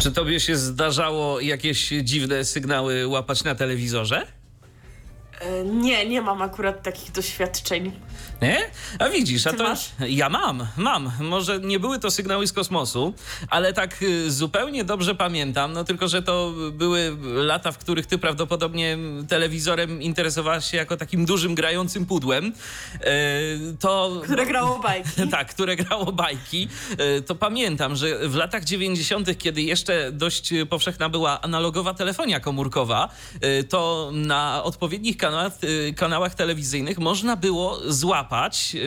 Czy tobie się zdarzało jakieś dziwne sygnały łapać na telewizorze? E, Nie, nie mam akurat takich doświadczeń. Nie? A widzisz, a to. masz? Ja mam, mam. Może nie były to sygnały z kosmosu, ale tak y, zupełnie dobrze pamiętam. No tylko, że to były lata, w których ty prawdopodobnie telewizorem interesowałaś się jako takim dużym grającym pudłem. Y, To. Które grało bajki. tak, które grało bajki, e, to pamiętam, że w latach 90., kiedy jeszcze dość powszechna była analogowa telefonia komórkowa, to na odpowiednich kanałach, kanałach telewizyjnych można było złapać e,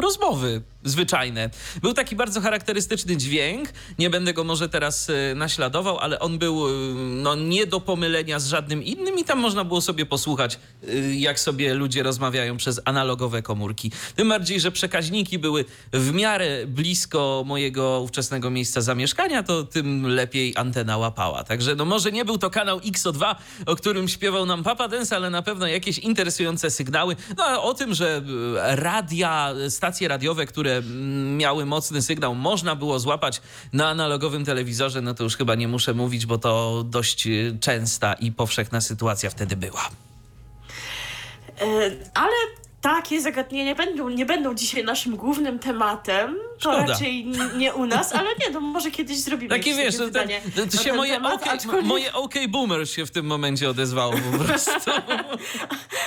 rozmowy zwyczajne. Był taki bardzo charakterystyczny dźwięk, nie będę go może teraz e, naśladował, ale on był e, no, nie do pomylenia z żadnym innym i tam można było sobie posłuchać, e, jak sobie ludzie rozmawiają przez analogowe komórki. Tym bardziej, że przekaźniki były w miarę blisko mojego ówczesnego miejsca zamieszkania, to tym lepiej antena łapała. Także no może nie był to kanał XO2, o którym śpiewał nam Papa Dance, ale na pewno jakieś interesujące sygnały. No a o tym, że radia, stacje radiowe, które mm, miały mocny sygnał, można było złapać na analogowym telewizorze, no to już chyba nie muszę mówić, bo to dość e, częsta i powszechna sytuacja wtedy była. E, Ale takie zagadnienia będą, nie będą dzisiaj naszym głównym tematem. To Szkoda. raczej nie u nas, ale nie, no może kiedyś zrobimy Takie wiesz, sobie no, ten, to, to się moje, temat, OK, aczkolwiek, moje OK Boomer się w tym momencie odezwało po prostu.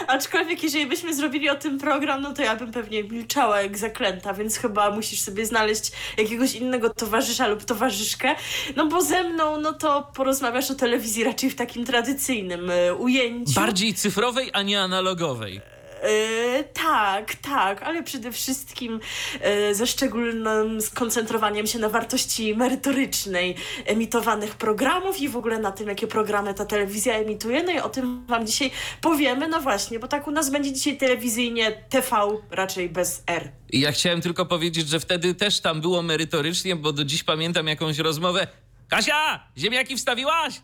aczkolwiek jeżeli byśmy zrobili o tym program, no to ja bym pewnie milczała jak zaklęta, więc chyba musisz sobie znaleźć jakiegoś innego towarzysza lub towarzyszkę, no bo ze mną, no to porozmawiasz o telewizji raczej w takim tradycyjnym e, ujęciu. Bardziej cyfrowej, a nie analogowej. E, tak, tak, ale przede wszystkim e, ze szczególnym skoncentrowaniem się na wartości merytorycznej emitowanych programów i w ogóle na tym, jakie programy ta telewizja emituje. No i o tym Wam dzisiaj powiemy. No właśnie, bo tak u nas będzie dzisiaj telewizyjnie TV raczej bez R. Ja chciałem tylko powiedzieć, że wtedy też tam było merytorycznie, bo do dziś pamiętam jakąś rozmowę. Kasia, ziemniaki wstawiłaś?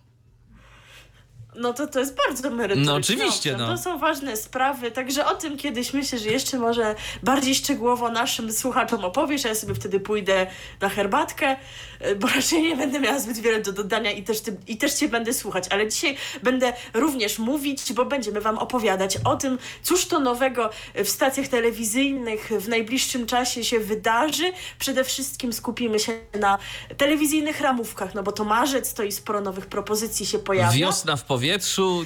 No to to jest bardzo merytoryczne. No oczywiście, no. To są ważne sprawy, także o tym kiedyś myślę, że jeszcze może bardziej szczegółowo naszym słuchaczom opowiesz, a ja sobie wtedy pójdę na herbatkę, e, bo raczej nie będę miała zbyt wiele do dodania i też, ty, i też Cię będę słuchać, ale dzisiaj będę również mówić, bo będziemy Wam opowiadać o tym, cóż to nowego w stacjach telewizyjnych w najbliższym czasie się wydarzy. Przede wszystkim skupimy się na telewizyjnych ramówkach, no bo to marzec, to i sporo nowych propozycji się pojawia. Wiosna w powietrzu,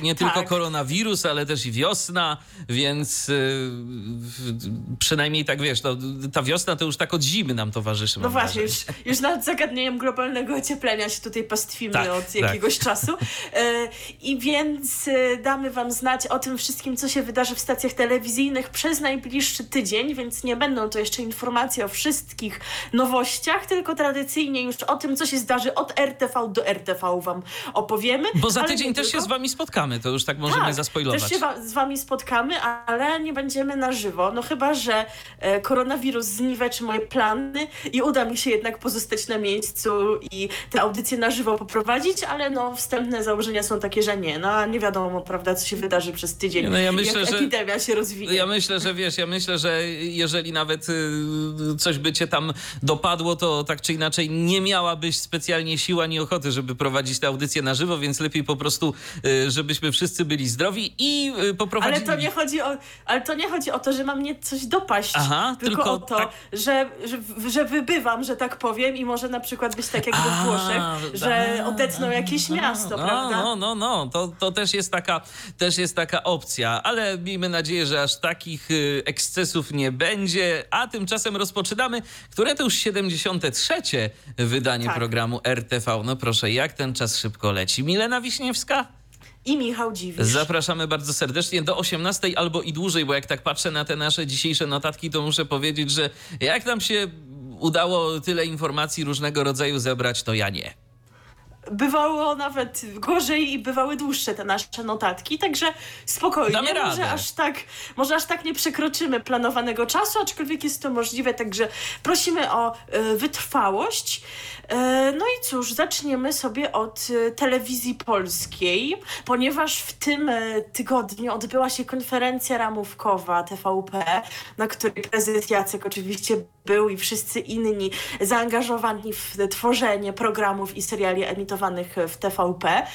nie tylko Tak. koronawirus, ale też i wiosna, więc w- przynajmniej tak wiesz, no, ta wiosna to już tak od zimy nam towarzyszy. No właśnie, już, już nad zagadnieniem globalnego ocieplenia się tutaj pastwimy Tak, od tak. jakiegoś czasu. E, I więc e, damy Wam znać o tym wszystkim, co się wydarzy w stacjach telewizyjnych przez najbliższy tydzień, więc nie będą to jeszcze informacje o wszystkich nowościach, tylko tradycyjnie już o tym, co się zdarzy od RTV do RTV Wam opowiemy. Bo za tydzień nie też się tylko. z wami spotkamy, to już tak możemy tak, zaspoilować. Też się wa- z wami spotkamy, ale nie będziemy na żywo. No chyba, że e, koronawirus zniweczy moje plany i uda mi się jednak pozostać na miejscu i tę audycję na żywo poprowadzić, ale no wstępne założenia są takie, że nie. No a nie wiadomo, prawda, co się wydarzy przez tydzień. No ja myślę, jak że- epidemia się rozwinie. Ja myślę, że wiesz, ja myślę, że jeżeli nawet y, coś by cię tam dopadło, to tak czy inaczej nie miałabyś specjalnie sił ani ochoty, żeby prowadzić tę audycję na żywo, więc lepiej po prostu, żebyśmy wszyscy byli zdrowi i y, Ale poprowadzili... to, nie chodzi o, ale to nie chodzi o to, że mam mnie coś dopaść, Aha, tylko, tylko o to, tak- że, że, że wybywam, że tak powiem i może na przykład być tak jak we Włoszech, że a, odetną jakieś miasto, no, prawda? No, no, no, to, to też, jest taka, też jest taka opcja, ale miejmy nadzieję, że aż takich y, ekscesów nie będzie, a tymczasem rozpoczynamy, które to już 73. wydanie Tak. programu RTV. No proszę, jak ten czas szybko leci. Milena Wiśniewska? I Michał Dziwisz. Zapraszamy bardzo serdecznie do 18 albo i dłużej, bo jak tak patrzę na te nasze dzisiejsze notatki, to muszę powiedzieć, że jak nam się udało tyle informacji różnego rodzaju zebrać, to ja nie. bywało nawet gorzej i bywały dłuższe te nasze notatki, także spokojnie, Damy może radę. aż, tak, może aż tak nie przekroczymy planowanego czasu, aczkolwiek jest to możliwe, także prosimy o e, wytrwałość. E, no i cóż, zaczniemy sobie od e, telewizji polskiej, ponieważ w tym e, tygodniu odbyła się konferencja ramówkowa TVP, na której prezes Jacek oczywiście był i wszyscy inni zaangażowani w tworzenie programów i seriali emitowanych w TVP.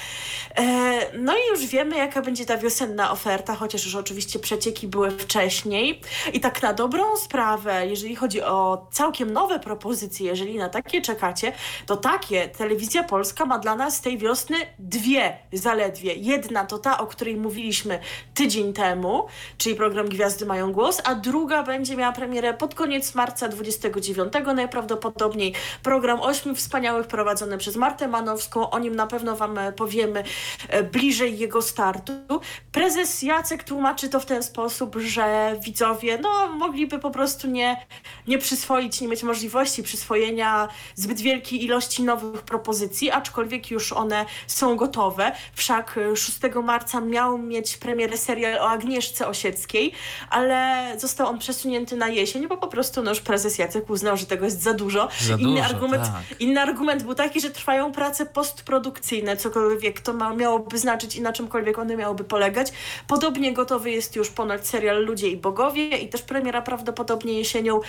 E, No i już wiemy, jaka będzie ta wiosenna oferta, chociaż już oczywiście przecieki były wcześniej. I tak na dobrą sprawę, jeżeli chodzi o całkiem nowe propozycje, jeżeli na takie czekacie, to takie Telewizja Polska ma dla nas tej wiosny dwie zaledwie. Jedna to ta, o której mówiliśmy tydzień temu, czyli program Gwiazdy mają głos, a druga będzie miała premierę pod koniec marca 29 najprawdopodobniej. Program Ośmiu Wspaniałych prowadzony przez Martę Manowską. O nim na pewno Wam e, powiemy e, bliżej jego startu. Prezes Jacek tłumaczy to w ten sposób, że widzowie no, mogliby po prostu nie, nie przyswoić, nie mieć możliwości przyswojenia zbyt wielkiej ilości nowych propozycji, aczkolwiek już one są gotowe. Wszak e, 6 marca miał mieć premierę serial o Agnieszce Osieckiej, ale został on przesunięty na jesień, bo po prostu no, już prezes Jacek uznał, że tego jest za dużo. Za inny, dużo, argument, tak. inny argument był taki, że trwają prace postprodukcyjne, cokolwiek to ma, miałoby znaczyć i na czymkolwiek one miałyby polegać. Podobnie gotowy jest już ponoć serial Ludzie i Bogowie i też premiera prawdopodobnie jesienią.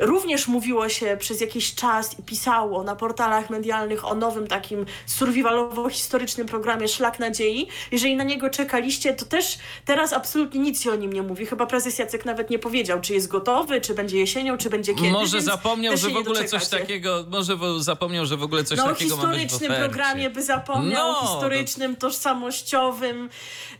Również mówiło się przez jakiś czas i pisało na portalach medialnych o nowym takim survivalowo-historycznym programie Szlak Nadziei. Jeżeli na niego czekaliście, to też teraz absolutnie nic się o nim nie mówi. Chyba prezes Jacek nawet nie powiedział, czy jest gotowy, czy będzie jesienią, czy będzie kiedy. Może zapomniał, że w ogóle coś takiego, może zapomniał, że w ogóle coś no, takiego ma być w historycznym programie by zapomniał, No, o historycznym, tożsamościowym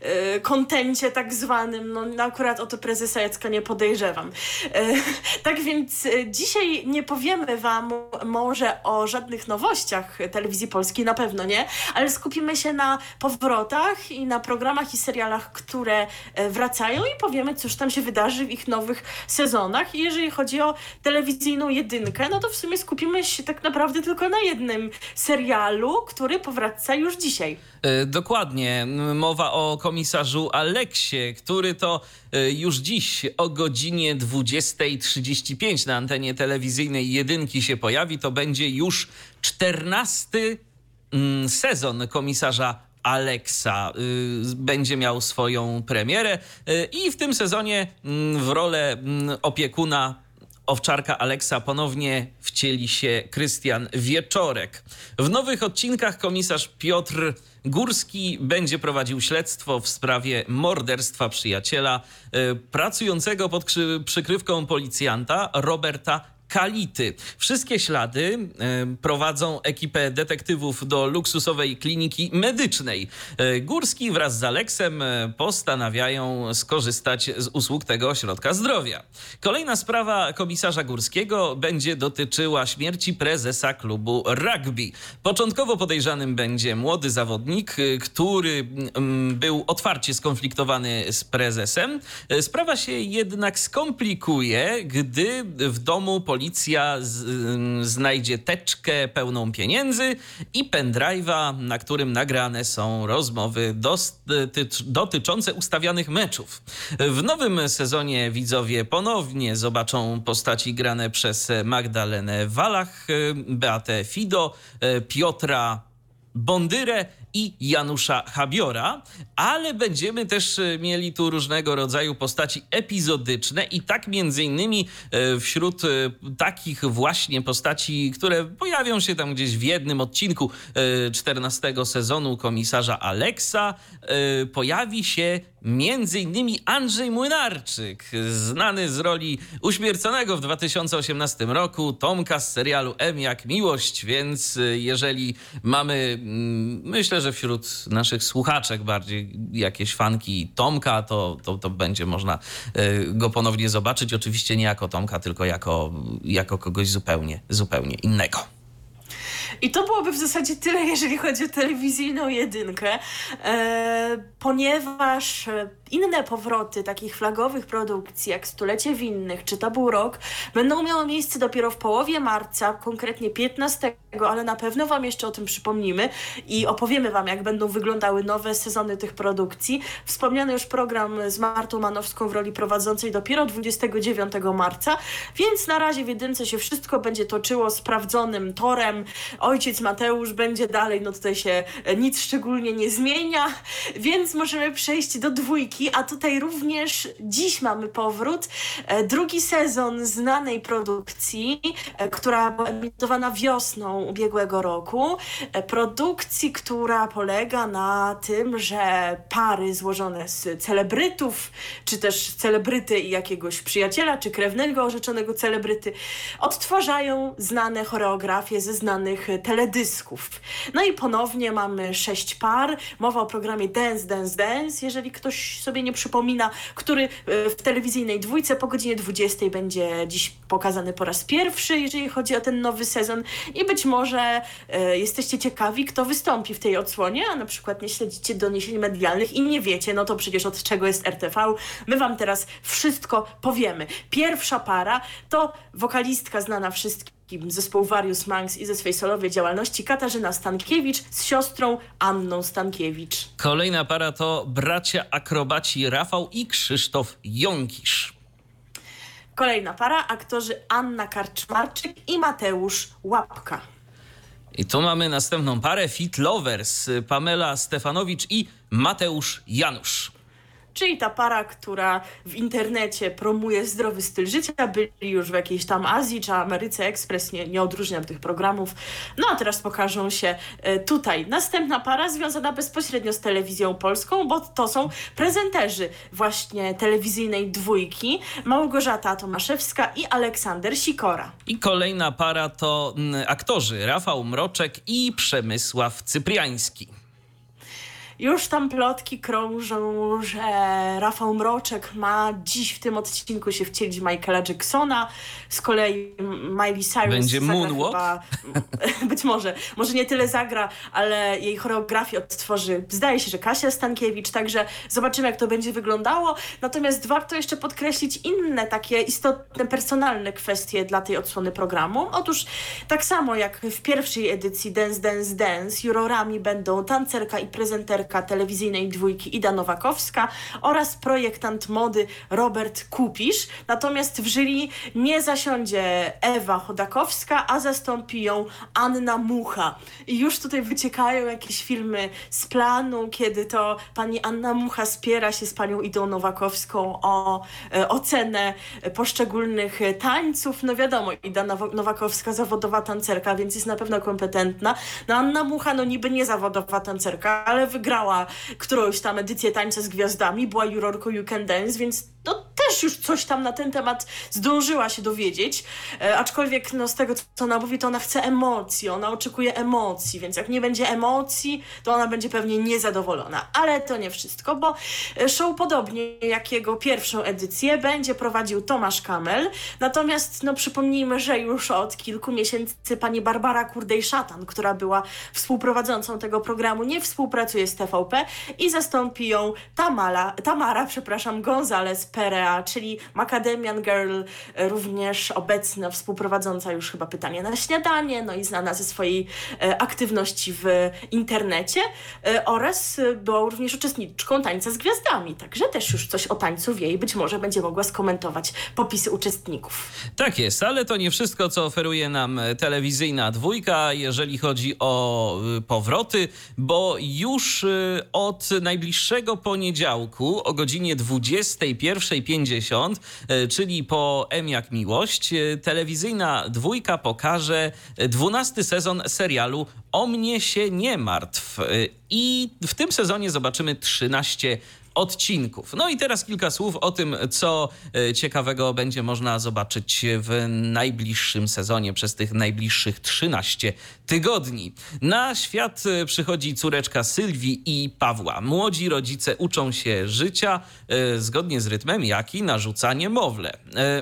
e, kontencie tak zwanym. No, no akurat o to prezesa Jacka nie podejrzewam. E, tak więc e, dzisiaj nie powiemy wam może o żadnych nowościach telewizji polskiej, na pewno nie, ale skupimy się na powrotach i na programach i serialach, które wracają i powiemy, cóż tam się wydarzy w ich nowych sezonach. I jeżeli chodzi o telewizyjną jedynkę, no to w sumie skupimy się tak naprawdę tylko na jednym serialu, który powraca już dzisiaj. E, Dokładnie. Mowa o komisarzu Aleksie, który to e, już dziś o godzinie 20.35 na antenie telewizyjnej jedynki się pojawi. To będzie już czternasty mm, sezon komisarza Aleksa y, będzie miał swoją premierę i w tym sezonie mm, w rolę mm, opiekuna owczarka Aleksa ponownie wcieli się Krystian Wieczorek. W nowych odcinkach komisarz Piotr Górski będzie prowadził śledztwo w sprawie morderstwa przyjaciela y, pracującego pod przykrywką policjanta Roberta Kality. Wszystkie ślady prowadzą ekipę detektywów do luksusowej kliniki medycznej. E, Górski wraz z Aleksem e, postanawiają skorzystać z usług tego ośrodka zdrowia. Kolejna sprawa komisarza Górskiego będzie dotyczyła śmierci prezesa klubu rugby. Początkowo podejrzanym będzie młody zawodnik, e, który mm, był otwarcie skonfliktowany z prezesem. Sprawa się jednak skomplikuje, gdy w domu policja z, ym, znajdzie teczkę pełną pieniędzy i pendrive'a, na którym nagrane są rozmowy dotyczące ustawianych meczów. W nowym sezonie widzowie ponownie zobaczą postaci grane przez Magdalenę Walach, y, Beatę Fido, y, Piotra Bondyrę i Janusza Habiora, ale będziemy też e, mieli tu różnego rodzaju postaci epizodyczne i tak między innymi e, wśród e, takich właśnie postaci, które pojawią się tam gdzieś w jednym odcinku e, 14 sezonu komisarza Aleksa, e, pojawi się między innymi Andrzej Młynarczyk, znany z roli uśmierconego w 2018 roku Tomka z serialu M jak miłość, więc y, jeżeli mamy, mm, myślę, że wśród naszych słuchaczek bardziej jakieś fanki Tomka, to, to, to będzie można y, go ponownie zobaczyć. Oczywiście nie jako Tomka, tylko jako, jako kogoś zupełnie, zupełnie innego. I to byłoby w zasadzie tyle, jeżeli chodzi o telewizyjną jedynkę, e, ponieważ inne powroty takich flagowych produkcji, jak Stulecie Winnych czy był rok, będą miały miejsce dopiero w połowie marca, konkretnie 15, ale na pewno Wam jeszcze o tym przypomnimy i opowiemy Wam, jak będą wyglądały nowe sezony tych produkcji. Wspomniany już program z Martą Manowską w roli prowadzącej dopiero 29 marca, więc na razie w jedynce się wszystko będzie toczyło sprawdzonym torem. Ojciec Mateusz będzie dalej, no tutaj się nic szczególnie nie zmienia, więc możemy przejść do dwójki, a tutaj również dziś mamy powrót. E, drugi sezon znanej produkcji, e, która była emitowana wiosną ubiegłego roku. E, produkcji, która polega na tym, że pary złożone z celebrytów, czy też celebryty i jakiegoś przyjaciela, czy krewnego orzeczonego celebryty, odtwarzają znane choreografie ze znanych teledysków. No i ponownie mamy sześć par. Mowa o programie Dance, Dance, Dance, jeżeli ktoś sobie nie przypomina, który e, w telewizyjnej dwójce po godzinie 20 będzie dziś pokazany po raz pierwszy, jeżeli chodzi o ten nowy sezon i być może e, jesteście ciekawi, kto wystąpi w tej odsłonie, a na przykład nie śledzicie doniesień medialnych i nie wiecie, no to przecież od czego jest RTV. My wam teraz wszystko powiemy. Pierwsza para to wokalistka znana wszystkim zespołu Various Manx i ze swej solowej działalności Katarzyna Stankiewicz z siostrą Anną Stankiewicz. Kolejna para to bracia akrobaci Rafał i Krzysztof Jąkisz. Kolejna para, aktorzy Anna Karczmarczyk i Mateusz Łapka. I tu mamy następną parę Fit Lovers, Pamela Stefanowicz i Mateusz Janusz czyli ta para, która w internecie promuje zdrowy styl życia, byli już w jakiejś tam Azji czy Ameryce Express, nie, nie odróżniam tych programów. No a teraz pokażą się e, tutaj. Następna para związana bezpośrednio z telewizją polską, bo to są prezenterzy właśnie telewizyjnej dwójki, Małgorzata Tomaszewska i Aleksander Sikora. I kolejna para to mm, aktorzy Rafał Mroczek i Przemysław Cypriański. Już tam plotki krążą, że Rafał Mroczek ma dziś w tym odcinku się wcielić Michaela Jacksona. Z kolei Miley Cyrus Będzie moonwalk? Chyba, być może. Może nie tyle zagra, ale jej choreografię odtworzy, zdaje się, że Kasia Stankiewicz, także zobaczymy, jak to będzie wyglądało. Natomiast warto jeszcze podkreślić inne takie istotne, personalne kwestie dla tej odsłony programu. Otóż tak samo jak w pierwszej edycji Dance, Dance, Dance, jurorami będą tancerka i prezenterka telewizyjnej dwójki Ida Nowakowska oraz projektant mody Robert Kupisz. Natomiast w jury nie zasiądzie Ewa Chodakowska, a zastąpi ją Anna Mucha. I już tutaj wyciekają jakieś filmy z planu, kiedy to pani Anna Mucha spiera się z panią Idą Nowakowską o e, ocenę poszczególnych tańców. No wiadomo, Ida Nowakowska zawodowa tancerka, więc jest na pewno kompetentna. No Anna Mucha, no niby nie zawodowa tancerka, ale wygrała wygrała którąś tam edycję Tańca z Gwiazdami, była jurorką You Can Dance, więc no, też już coś tam na ten temat zdążyła się dowiedzieć, e, aczkolwiek no, z tego, co ona mówi, to ona chce emocji, ona oczekuje emocji, więc jak nie będzie emocji, to ona będzie pewnie niezadowolona. Ale to nie wszystko, bo e, show podobnie jak jego pierwszą edycję będzie prowadził Tomasz Kamel, natomiast no, przypomnijmy, że już od kilku miesięcy pani Barbara Kurdej-Szatan, która była współprowadzącą tego programu, nie współpracuje z TVP i zastąpi ją Tamala, Tamara, przepraszam, Gonzalez Perea, czyli Macadamian Girl, e, również obecna, współprowadząca już chyba pytanie na śniadanie, no i znana ze swojej e, aktywności w internecie e, oraz była również uczestniczką Tańca z Gwiazdami, także też już coś o tańcu wie i być może będzie mogła skomentować popisy uczestników. Tak jest, ale to nie wszystko, co oferuje nam telewizyjna dwójka, jeżeli chodzi o powroty, bo już od najbliższego poniedziałku o godzinie 21 1.50, e, czyli po M jak miłość, e, telewizyjna dwójka pokaże dwunasty sezon serialu O mnie się nie martw. E, I w tym sezonie zobaczymy 13 odcinków. No i teraz kilka słów o tym, co e, ciekawego będzie można zobaczyć w najbliższym sezonie przez tych najbliższych 13 tygodni. Na świat e, przychodzi córeczka Sylwii i Pawła. Młodzi rodzice uczą się życia e, zgodnie z rytmem, jaki narzuca niemowlę.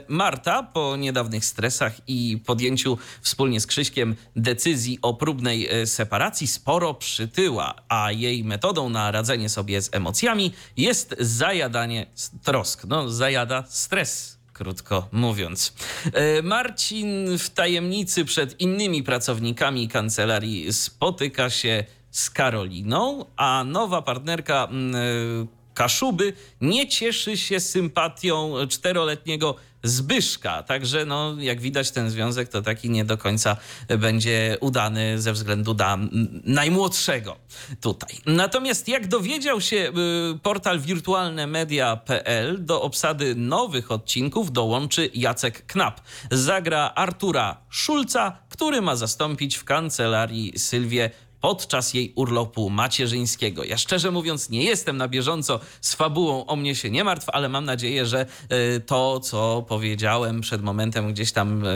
Marta po niedawnych stresach i podjęciu wspólnie z Krzyśkiem decyzji o próbnej separacji sporo przytyła, a jej metodą na radzenie sobie z emocjami jest zajadanie trosk. No, zajada stres krótko mówiąc. E, Marcin w tajemnicy przed innymi pracownikami kancelarii spotyka się z Karoliną, a nowa partnerka mm, e, Kaszuby nie cieszy się sympatią czteroletniego Zbyszka. Także, no, jak widać, ten związek to taki nie do końca będzie udany ze względu na najmłodszego tutaj. Natomiast jak dowiedział się y, portal wirtualnemedia.pl, do obsady nowych odcinków dołączy Jacek Knap. Zagra Artura Szulca, który ma zastąpić w kancelarii Sylwię podczas jej urlopu macierzyńskiego. Ja szczerze mówiąc nie jestem na bieżąco z fabułą O mnie się nie martw, ale mam nadzieję, że e, to, co powiedziałem przed momentem, gdzieś tam e,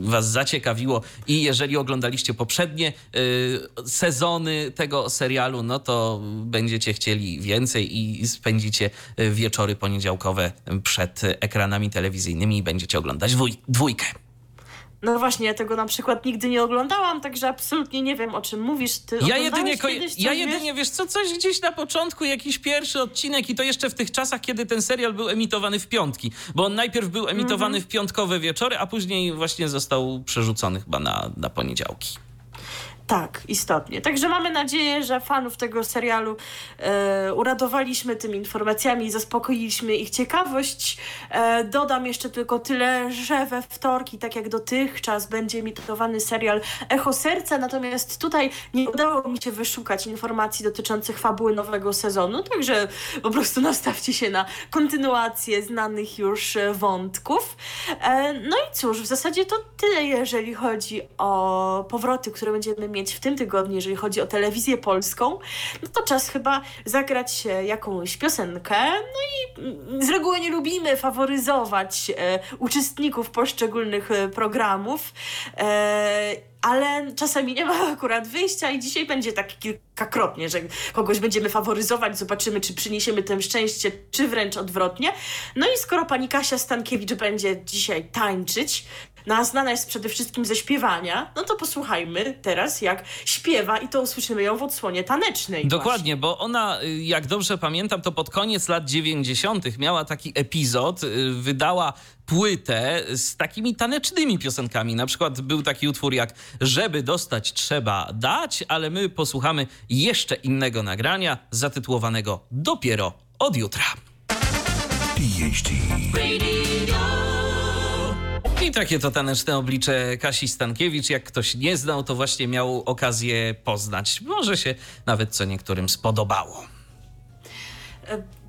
was zaciekawiło i jeżeli oglądaliście poprzednie e, sezony tego serialu, no to będziecie chcieli więcej i spędzicie wieczory poniedziałkowe przed ekranami telewizyjnymi i będziecie oglądać dwójkę. No właśnie, ja tego na przykład nigdy nie oglądałam, także absolutnie nie wiem, o czym mówisz. Ty ja jedynie, kiedyś ja jedynie, wiesz co, coś gdzieś na początku, jakiś pierwszy odcinek i to jeszcze w tych czasach, kiedy ten serial był emitowany w piątki, bo on najpierw był emitowany mm -hmm. w piątkowe wieczory, a później właśnie został przerzucony chyba na, na poniedziałki. Tak, istotnie. Także mamy nadzieję, że fanów tego serialu e, uradowaliśmy tymi informacjami zaspokoiliśmy ich ciekawość. E, dodam jeszcze tylko tyle, że we wtorki, tak jak dotychczas, będzie emitowany serial Echo Serca, natomiast tutaj nie udało mi się wyszukać informacji dotyczących fabuły nowego sezonu, także po prostu nastawcie się na kontynuację znanych już wątków. E, no i cóż, w zasadzie to tyle, jeżeli chodzi o powroty, które będziemy mieć mieć w tym tygodniu, jeżeli chodzi o telewizję polską, no to czas chyba zagrać jakąś piosenkę. No i mm, z reguły nie lubimy faworyzować e, uczestników poszczególnych e, programów. E, ale czasami nie ma akurat wyjścia i dzisiaj będzie tak kilkakrotnie, że kogoś będziemy faworyzować, zobaczymy, czy przyniesiemy tym szczęście, czy wręcz odwrotnie. No i skoro pani Kasia Stankiewicz będzie dzisiaj tańczyć, no a znana jest przede wszystkim ze śpiewania, no to posłuchajmy teraz, jak śpiewa i to usłyszymy ją w odsłonie tanecznej. Dokładnie, właśnie. bo ona, y, jak dobrze pamiętam, to pod koniec lat 90. miała taki epizod, y, wydała płytę z takimi tanecznymi piosenkami. Na przykład był taki utwór jak Żeby dostać trzeba dać, ale my posłuchamy jeszcze innego nagrania zatytułowanego Dopiero od jutra. I takie to taneczne oblicze Kasi Stankiewicz, jak ktoś nie znał, to właśnie miał okazję poznać. Może się nawet co niektórym spodobało.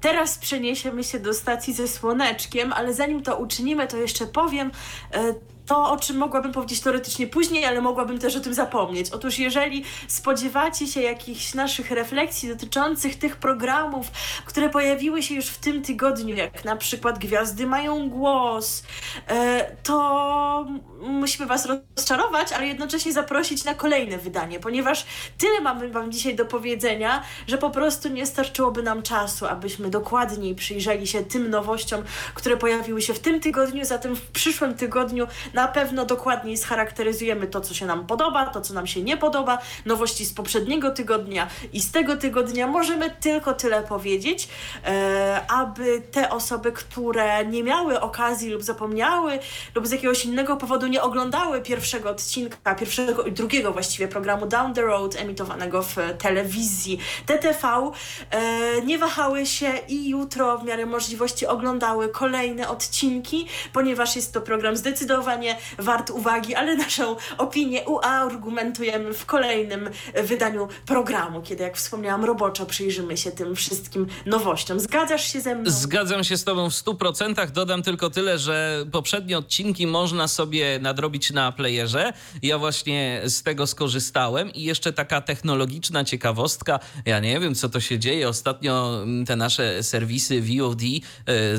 Teraz przeniesiemy się do stacji ze słoneczkiem, ale zanim to uczynimy, to jeszcze powiem, e, to, o czym mogłabym powiedzieć teoretycznie później, ale mogłabym też o tym zapomnieć. Otóż, jeżeli spodziewacie się jakichś naszych refleksji dotyczących tych programów, które pojawiły się już w tym tygodniu, jak na przykład Gwiazdy mają głos, e, to musimy Was rozczarować, ale jednocześnie zaprosić na kolejne wydanie, ponieważ tyle mamy Wam dzisiaj do powiedzenia, że po prostu nie starczyłoby nam czasu, abyśmy dokładniej przyjrzeli się tym nowościom, które pojawiły się w tym tygodniu, zatem w przyszłym tygodniu na pewno dokładniej scharakteryzujemy to, co się nam podoba, to, co nam się nie podoba, nowości z poprzedniego tygodnia i z tego tygodnia. Możemy tylko tyle powiedzieć, e, aby te osoby, które nie miały okazji lub zapomniały lub z jakiegoś innego powodu nie oglądały pierwszego odcinka, pierwszego i drugiego właściwie programu Down the Road emitowanego w telewizji TTV, e, nie wahały się i jutro w miarę możliwości oglądały kolejne odcinki, ponieważ jest to program zdecydowanie wart uwagi, ale naszą opinię uargumentujemy w kolejnym wydaniu programu, kiedy, jak wspomniałam, roboczo przyjrzymy się tym wszystkim nowościom. Zgadzasz się ze mną? Zgadzam się z Tobą w 100%. Dodam tylko tyle, że poprzednie odcinki można sobie nadrobić na playerze. Ja właśnie z tego skorzystałem i jeszcze taka technologiczna ciekawostka. Ja nie wiem, co to się dzieje. Ostatnio te nasze serwisy VOD y,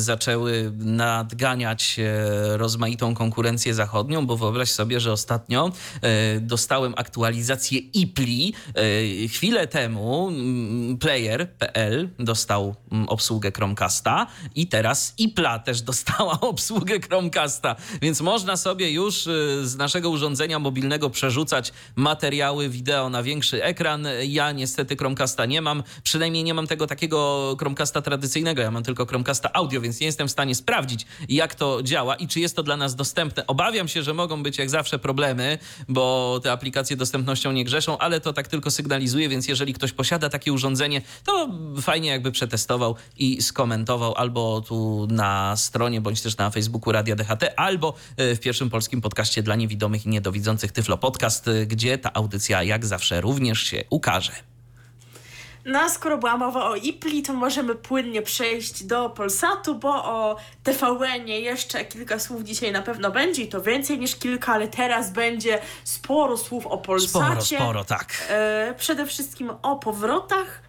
zaczęły nadganiać y, rozmaitą konkurencję zachodnią, bo wyobraź sobie, że ostatnio e, dostałem aktualizację IPLI. E, chwilę temu mm, player.pl dostał mm, obsługę Chromecasta i teraz IPLA też dostała obsługę Chromecasta, więc można sobie już e, z naszego urządzenia mobilnego przerzucać materiały wideo na większy ekran. Ja niestety Chromecasta nie mam, przynajmniej nie mam tego takiego Chromecasta Tradycyjnego. Ja mam tylko Chromecasta audio, więc nie jestem w stanie sprawdzić, jak to działa i czy jest to dla nas dostępne. Obawiam się, że mogą być jak zawsze problemy, bo te aplikacje dostępnością nie grzeszą, ale to tak tylko sygnalizuje, więc jeżeli ktoś posiada takie urządzenie, to fajnie jakby przetestował i skomentował albo tu na stronie, bądź też na Facebooku Radia DHT, albo e, w pierwszym polskim podcaście dla niewidomych i niedowidzących Tyflo Podcast, e, gdzie ta audycja jak zawsze również się ukaże. No a skoro była mowa o IPLI, to możemy płynnie przejść do Polsatu, bo o TVN-ie jeszcze kilka słów dzisiaj na pewno będzie i to więcej niż kilka, ale teraz będzie sporo słów o Polsacie. Sporo, sporo, tak. E, przede wszystkim o powrotach,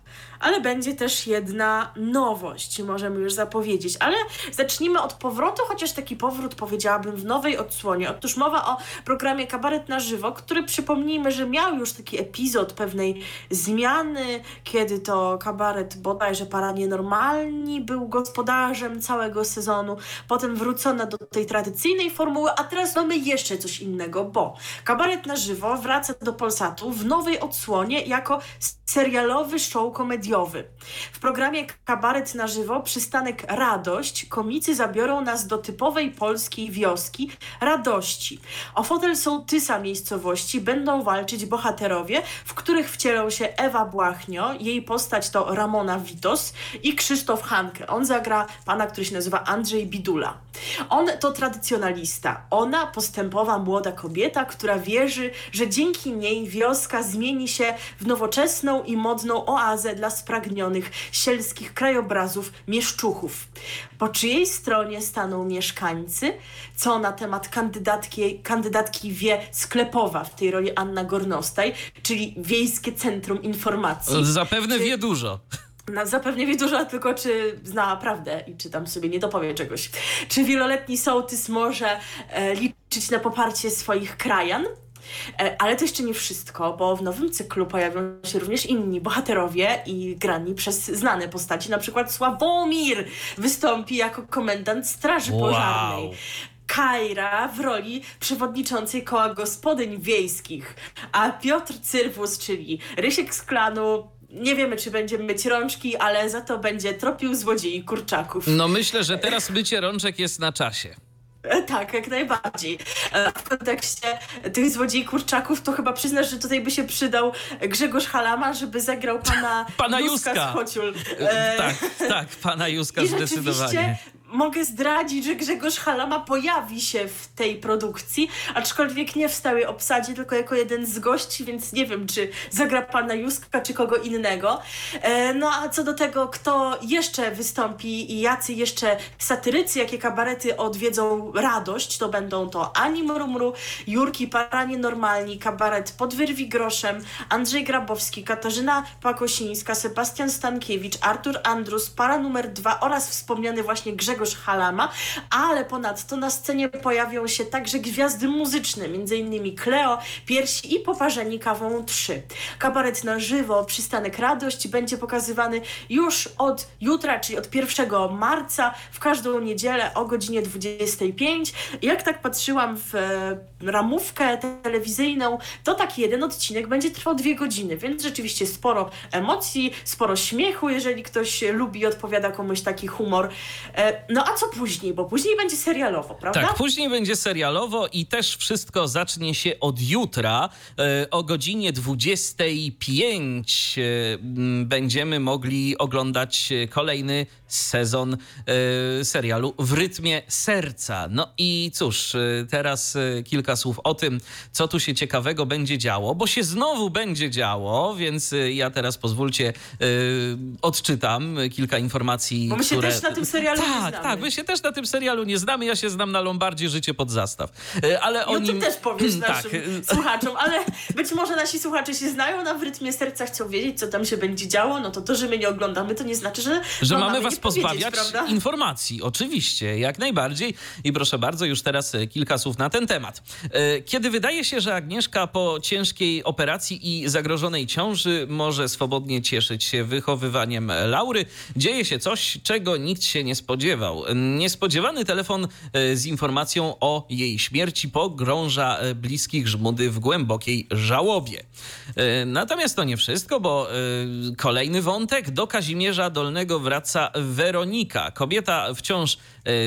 ale będzie też jedna nowość, możemy już zapowiedzieć. Ale zacznijmy od powrotu, chociaż taki powrót powiedziałabym w nowej odsłonie. Otóż mowa o programie Kabaret na żywo, który przypomnijmy, że miał już taki epizod pewnej zmiany, kiedy to kabaret bodajże para nienormalni był gospodarzem całego sezonu. Potem wrócono do tej tradycyjnej formuły, a teraz mamy jeszcze coś innego, bo kabaret na żywo wraca do Polsatu w nowej odsłonie jako serialowy show komediowy w programie Kabaret na żywo przystanek Radość komicy zabiorą nas do typowej polskiej wioski Radości. O fotel sołtysa miejscowości będą walczyć bohaterowie, w których wcielą się Ewa Błachnio, jej postać to Ramona Witos i Krzysztof Hanke. On zagra pana, który się nazywa Andrzej Bidula. On to tradycjonalista, ona postępowa młoda kobieta, która wierzy, że dzięki niej wioska zmieni się w nowoczesną i modną oazę dla spragnionych sielskich krajobrazów mieszczuchów. Po czyjej stronie staną mieszkańcy? Co na temat kandydatki, kandydatki wie Sklepowa w tej roli Anna Gornostaj, czyli Wiejskie Centrum Informacji. Zapewne wie dużo. No, zapewne wie dużo, tylko czy zna prawdę i czy tam sobie nie dopowie czegoś. Czy wieloletni sołtys może e, liczyć na poparcie swoich krajan? E, ale to jeszcze nie wszystko, bo w nowym cyklu pojawią się również inni bohaterowie i grani przez znane postaci. Na przykład Sławomir wystąpi jako komendant Straży Pożarnej. Wow. Kajra w roli przewodniczącej koła gospodyń wiejskich, a Piotr Cyrwus, czyli Rysiek z klanu, nie wiemy, czy będzie myć rączki, ale za to będzie tropił złodziei kurczaków. No myślę, że teraz mycie rączek jest na czasie. E, Tak, jak najbardziej. E, W kontekście tych złodziei kurczaków, to chyba przyznasz, że tutaj by się przydał Grzegorz Halama, żeby zagrał pana, Pana Józka. z Chociul. E, Tak, tak, pana Józka I zdecydowanie. Mogę zdradzić, że Grzegorz Halama pojawi się w tej produkcji, aczkolwiek nie w stałej obsadzie, tylko jako jeden z gości, więc nie wiem, czy zagra pana Józka, czy kogo innego. E, No a co do tego, kto jeszcze wystąpi i jacy jeszcze satyrycy, jakie kabarety odwiedzą radość, to będą to Ani Mrumru, Jurki Paranie Normalni, kabaret pod wyrwi groszem, Andrzej Grabowski, Katarzyna Pakosińska, Sebastian Stankiewicz, Artur Andrus, para numer dwa oraz wspomniany właśnie Grzegorz Halama, ale ponadto na scenie pojawią się także gwiazdy muzyczne, m.in. Kleo, Piersi i Poparzeni Kawą 3. Kabaret na żywo, przystanek Radość będzie pokazywany już od jutra, czyli od 1 marca, w każdą niedzielę o godzinie 25. Jak tak patrzyłam w e, ramówkę telewizyjną, to taki jeden odcinek będzie trwał dwie godziny, więc rzeczywiście sporo emocji, sporo śmiechu, jeżeli ktoś lubi odpowiada komuś taki humor. No a co później? Bo później będzie serialowo, prawda? Tak, później będzie serialowo i też wszystko zacznie się od jutra. E, o godzinie 25 e, będziemy mogli oglądać kolejny sezon e, serialu w rytmie serca. No i cóż, teraz kilka słów o tym, co tu się ciekawego będzie działo, bo się znowu będzie działo, więc ja teraz pozwólcie odczytam kilka informacji, Bo my się które... też na tym serialu nie tak. Tak, my się też na tym serialu nie znamy. Ja się znam na Lombardzie Życie pod zastaw. E, Ale o I o tym nim... też powiesz tak, naszym słuchaczom, ale być może nasi słuchacze się znają na w rytmie serca, chcą wiedzieć, co tam się będzie działo, no to to, że my nie oglądamy, to nie znaczy, że, że no, mamy was pozbawiać prawda? informacji. Oczywiście, jak najbardziej. I proszę bardzo, już teraz e, kilka słów na ten temat. E, Kiedy wydaje się, że Agnieszka po ciężkiej operacji i zagrożonej ciąży może swobodnie cieszyć się wychowywaniem Laury, dzieje się coś, czego nikt się nie spodziewał. Niespodziewany telefon e, z informacją o jej śmierci pogrąża e, bliskich Żmudy w głębokiej żałobie. E, natomiast to nie wszystko, bo kolejny wątek. Do Kazimierza Dolnego wraca Weronika. Kobieta wciąż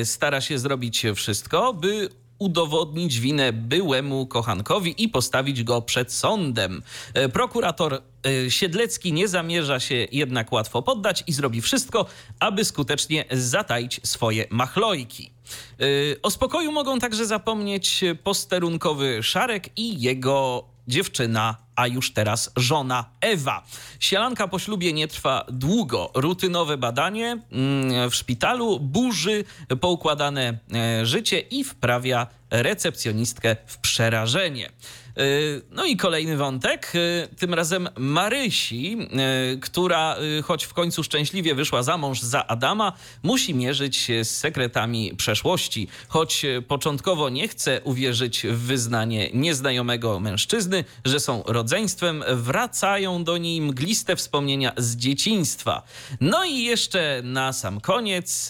stara się zrobić wszystko, by udowodnić winę byłemu kochankowi i postawić go przed sądem. E, prokurator e, Siedlecki nie zamierza się jednak łatwo poddać i zrobi wszystko, aby skutecznie zataić swoje machlojki. E, o spokoju mogą także zapomnieć posterunkowy Szarek i jego dziewczyna, a już teraz żona Ewa. Sielanka po ślubie nie trwa długo. Rutynowe badanie mm, w szpitalu burzy poukładane e, życie i wprawia recepcjonistkę w przerażenie. Y, no i kolejny wątek, y, tym razem Marysi, y, która choć w końcu szczęśliwie wyszła za mąż za Adama, musi mierzyć się z sekretami przeszłości. Choć początkowo nie chce uwierzyć w wyznanie nieznajomego mężczyzny, że są rodzeństwem, wracają do niej mgliste wspomnienia z dzieciństwa. No i jeszcze na sam koniec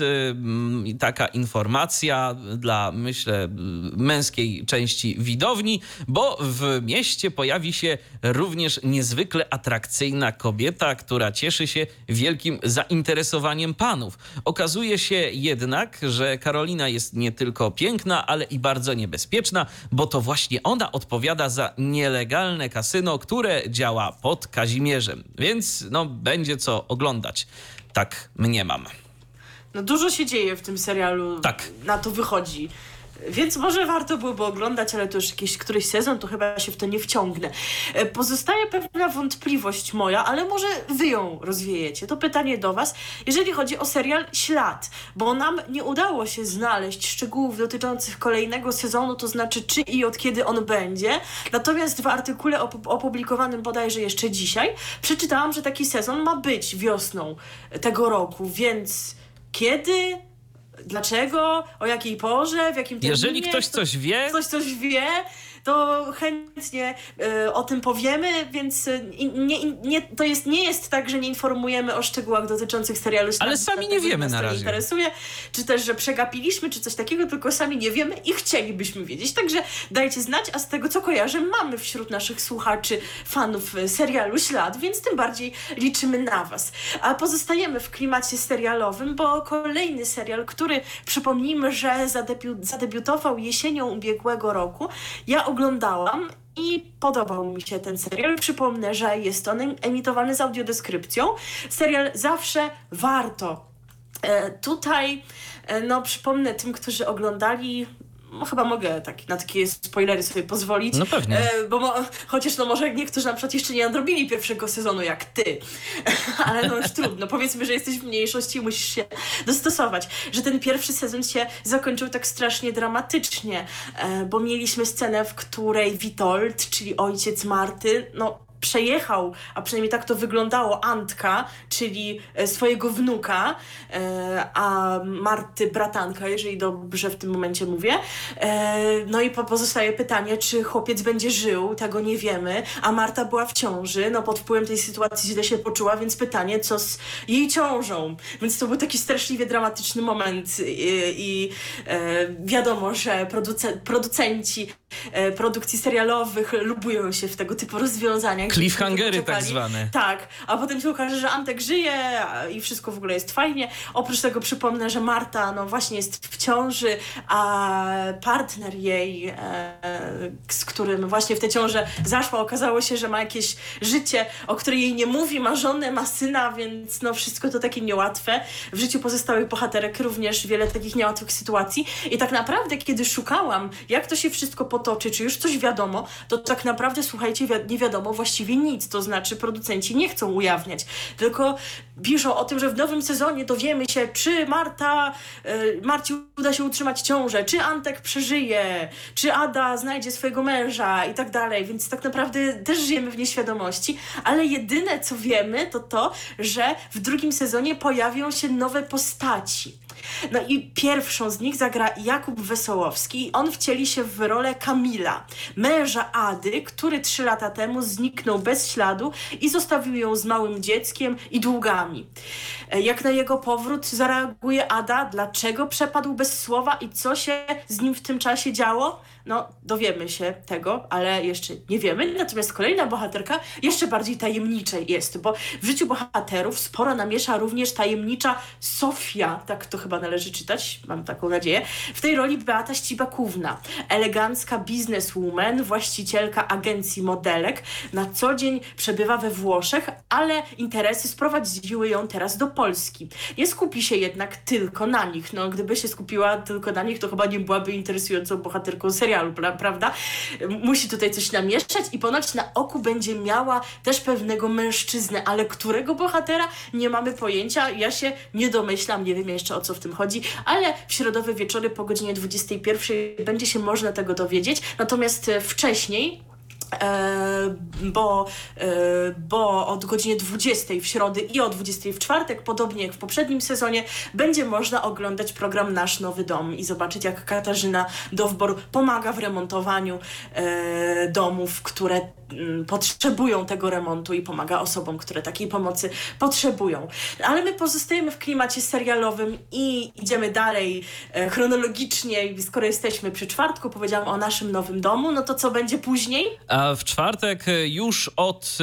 taka informacja dla, myślę, męskiej części widowni, bo w w mieście pojawi się również niezwykle atrakcyjna kobieta, która cieszy się wielkim zainteresowaniem panów. Okazuje się jednak, że Karolina jest nie tylko piękna, ale i bardzo niebezpieczna, bo to właśnie ona odpowiada za nielegalne kasyno, które działa pod Kazimierzem. Więc no, będzie co oglądać. Tak mniemam. No dużo się dzieje w tym serialu. Tak. Na to wychodzi. Więc może warto byłoby oglądać, ale to już jakiś któryś sezon, to chyba się w to nie wciągnę. E, pozostaje pewna wątpliwość moja, ale może wy ją rozwiejecie. To pytanie do was, jeżeli chodzi o serial Ślad, bo nam nie udało się znaleźć szczegółów dotyczących kolejnego sezonu, to znaczy czy i od kiedy on będzie. Natomiast w artykule op opublikowanym bodajże jeszcze dzisiaj przeczytałam, że taki sezon ma być wiosną tego roku, więc kiedy dlaczego, o jakiej porze, w jakim terminie. Jeżeli ktoś coś wie... Ktoś coś wie, to chętnie y, o tym powiemy, więc y, nie, nie, to jest, nie jest tak, że nie informujemy o szczegółach dotyczących serialu Ale sami nie wiemy na razie. interesuje, czy też, że przegapiliśmy, czy coś takiego, tylko sami nie wiemy i chcielibyśmy wiedzieć. Także dajcie znać, a z tego co kojarzę, mamy wśród naszych słuchaczy fanów y, serialu Ślad, więc tym bardziej liczymy na Was. A pozostajemy w klimacie serialowym, bo kolejny serial, który przypomnijmy, że zadebiu zadebiutował jesienią ubiegłego roku. Ja oglądałam i podobał mi się ten serial. Przypomnę, że jest on emitowany z audiodeskrypcją. Serial zawsze warto. E, tutaj, e, no, przypomnę tym, którzy oglądali chyba mogę tak, na takie spoilery sobie pozwolić. No pewnie. E, bo mo, chociaż no może niektórzy na przykład jeszcze nie nadrobili pierwszego sezonu jak ty. Ale no już trudno. Powiedzmy, że jesteś w mniejszości i musisz się dostosować. Że ten pierwszy sezon się zakończył tak strasznie dramatycznie, e, bo mieliśmy scenę, w której Witold, czyli ojciec Marty, no przejechał, a przynajmniej tak to wyglądało, Antka, czyli e, swojego wnuka, e, a Marty bratanka, jeżeli dobrze w tym momencie mówię. E, no i pozostaje pytanie, czy chłopiec będzie żył, tego nie wiemy, a Marta była w ciąży, no pod wpływem tej sytuacji źle się poczuła, więc pytanie, co z jej ciążą. Więc to był taki straszliwie dramatyczny moment i, i wiadomo, że producenci produkcji serialowych lubują się w tego typu rozwiązaniach Cliffhangery tak zwane. Tak, a potem się okaże, że Antek żyje i wszystko w ogóle jest fajnie. Oprócz tego przypomnę, że Marta no właśnie jest w ciąży, a partner jej, e, z którym właśnie w tę ciążę zaszła, okazało się, że ma jakieś życie, o której jej nie mówi, ma żonę, ma syna, więc no wszystko to takie niełatwe. W życiu pozostałych bohaterek również wiele takich niełatwych sytuacji i tak naprawdę, kiedy szukałam, jak to się wszystko potoczy, czy już coś wiadomo, to tak naprawdę, słuchajcie, nie wiadomo właściwie nic, to znaczy producenci nie chcą ujawniać, tylko piszą o tym, że w nowym sezonie dowiemy się, czy Marta, y, Marci uda się utrzymać ciążę, czy Antek przeżyje, czy Ada znajdzie swojego męża i tak dalej, więc tak naprawdę też żyjemy w nieświadomości, ale jedyne co wiemy to to, że w drugim sezonie pojawią się nowe postaci. No i pierwszą z nich zagra Jakub Wesołowski. On wcieli się w rolę Kamila, męża Ady, który trzy lata temu zniknął bez śladu i zostawił ją z małym dzieckiem i długami. E, jak na jego powrót zareaguje Ada? Dlaczego przepadł bez słowa i co się z nim w tym czasie działo? No, dowiemy się tego, ale jeszcze nie wiemy. Natomiast kolejna bohaterka jeszcze bardziej tajemnicza jest, bo w życiu bohaterów sporo namiesza również tajemnicza Sofia, tak to chyba należy czytać, mam taką nadzieję. W tej roli Beata Ścibakówna, elegancka bizneswoman, właścicielka agencji modelek, na co dzień przebywa we Włoszech, ale interesy sprowadziły ją teraz do Polski. Nie skupi się jednak tylko na nich. No, gdyby się skupiła tylko na nich, to chyba nie byłaby interesującą bohaterką serialu, pra prawda? Musi tutaj coś namieszać i ponoć na oku będzie miała też pewnego mężczyznę, ale którego bohatera nie mamy pojęcia. Ja się nie domyślam, nie wiem jeszcze o co w tym chodzi, ale w środowe wieczory po godzinie 21 będzie się można tego dowiedzieć. Natomiast wcześniej E, bo, e, bo od godziny 20 w środę i o 20 w czwartek, podobnie jak w poprzednim sezonie, będzie można oglądać program Nasz Nowy Dom i zobaczyć, jak Katarzyna Dowbor pomaga w remontowaniu e, domów, które potrzebują tego remontu i pomaga osobom, które takiej pomocy potrzebują. Ale my pozostajemy w klimacie serialowym i idziemy dalej e, chronologicznie. Skoro jesteśmy przy czwartku, powiedziałam o naszym nowym domu, no to co będzie później? A w czwartek e, już od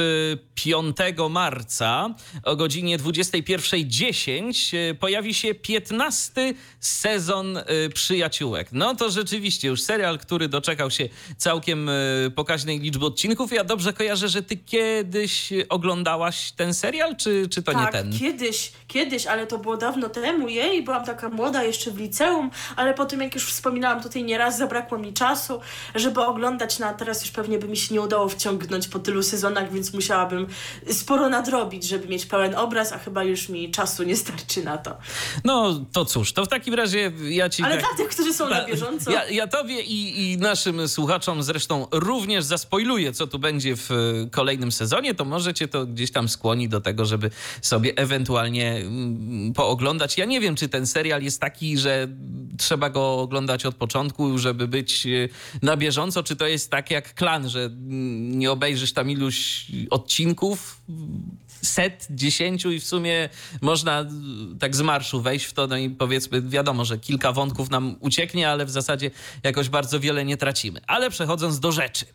5 e, marca o godzinie 21.10 e, pojawi się 15 sezon Przyjaciółek. No to rzeczywiście już serial, który doczekał się całkiem pokaźnej liczby odcinków ja dobrze kojarzę, że ty kiedyś oglądałaś ten serial, czy, czy to tak, nie ten? kiedyś, kiedyś, ale to było dawno temu. Jej, byłam taka młoda jeszcze w liceum, ale po tym, jak już wspominałam tutaj nieraz, zabrakło mi czasu, żeby oglądać, no a teraz już pewnie by mi się nie udało wciągnąć po tylu sezonach, więc musiałabym sporo nadrobić, żeby mieć pełen obraz, a chyba już mi czasu nie starczy na to. No, to cóż, to w takim razie ja ci... Ale tak, dla tych, którzy są na bieżąco... Ja, ja tobie i, i naszym słuchaczom zresztą również zaspoiluję, co tu będzie w e, kolejnym sezonie, to możecie to gdzieś tam skłoni do tego, żeby sobie ewentualnie mm, pooglądać. Ja nie wiem, czy ten serial jest taki, że trzeba go oglądać od początku, żeby być e, na bieżąco, czy to jest tak jak klan, że mm, nie obejrzysz tam iluś odcinków, set, dziesięciu i w sumie można tak z marszu wejść w to, no i powiedzmy, wiadomo, że kilka wątków nam ucieknie, ale w zasadzie jakoś bardzo wiele nie tracimy. Ale przechodząc do rzeczy.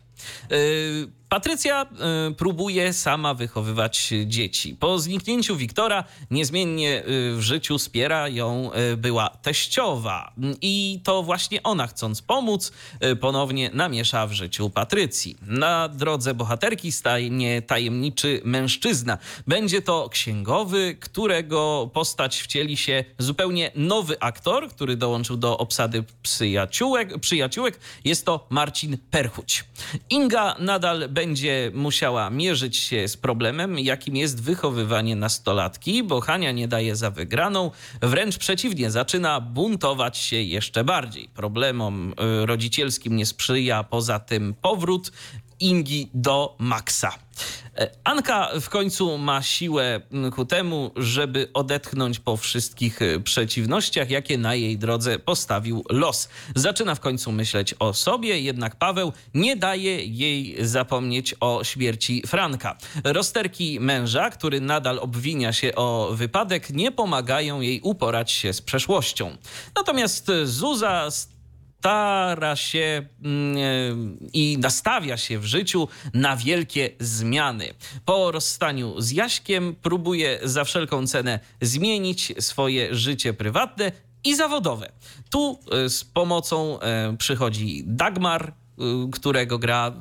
Yy, Patrycja y, próbuje sama wychowywać dzieci. Po zniknięciu Wiktora niezmiennie y, w życiu wspiera ją y, była teściowa. I to właśnie ona, chcąc pomóc, ponownie namiesza w życiu Patrycji. Na drodze bohaterki stanie tajemniczy mężczyzna. Będzie to księgowy, którego postać wcieli się zupełnie nowy aktor, który dołączył do obsady przyjaciółek. przyjaciółek. Jest to Marcin Perchuć. Inga nadal będzie musiała mierzyć się z problemem, jakim jest wychowywanie nastolatki, bo Hania nie daje za wygraną, wręcz przeciwnie, zaczyna buntować się jeszcze bardziej. Problemom y, rodzicielskim nie sprzyja poza tym powrót Ingi do Maxa. E, Anka w końcu ma siłę ku temu, żeby odetchnąć po wszystkich e, przeciwnościach, jakie na jej drodze postawił los. Zaczyna w końcu myśleć o sobie, jednak Paweł nie daje jej zapomnieć o śmierci Franka. Rozterki męża, który nadal obwinia się o wypadek, nie pomagają jej uporać się z przeszłością. Natomiast Zuza stara się mm, e, i nastawia się w życiu na wielkie zmiany. Po rozstaniu z Jaśkiem próbuje za wszelką cenę zmienić swoje życie prywatne i zawodowe. Tu e, z pomocą e, przychodzi Dagmar, którego gra.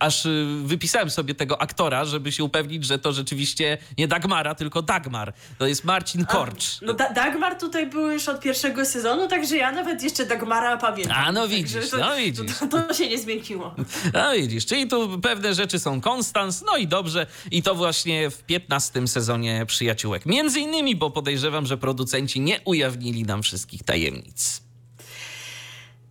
Aż y, wypisałem sobie tego aktora, żeby się upewnić, że to rzeczywiście nie Dagmara, tylko Dagmar. To jest Marcin Korcz. A, no da Dagmar tutaj był już od pierwszego sezonu, także ja nawet jeszcze Dagmara pamiętam. A no widzisz, to, no widzisz. To, to, to, się nie zmieniło. No widzisz, czyli tu pewne rzeczy są konstans, no i dobrze. I to właśnie w 15 sezonie Przyjaciółek. Między innymi, bo podejrzewam, że producenci nie ujawnili nam wszystkich tajemnic.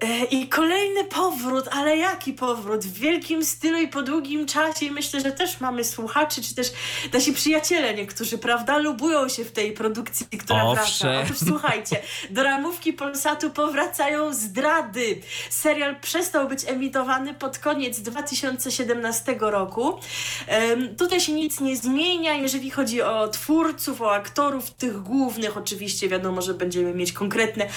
E, I kolejny powrót, ale jaki powrót? W wielkim stylu i po długim czasie. I myślę, że też mamy słuchaczy, czy też nasi przyjaciele niektórzy, prawda, lubują się w tej produkcji, która Owszem. wraca. Otóż słuchajcie, do ramówki Polsatu powracają zdrady. Serial przestał być emitowany pod koniec 2017 roku. Em, tutaj się nic nie zmienia, jeżeli chodzi o twórców, o aktorów, tych głównych. Oczywiście wiadomo, że będziemy mieć konkretne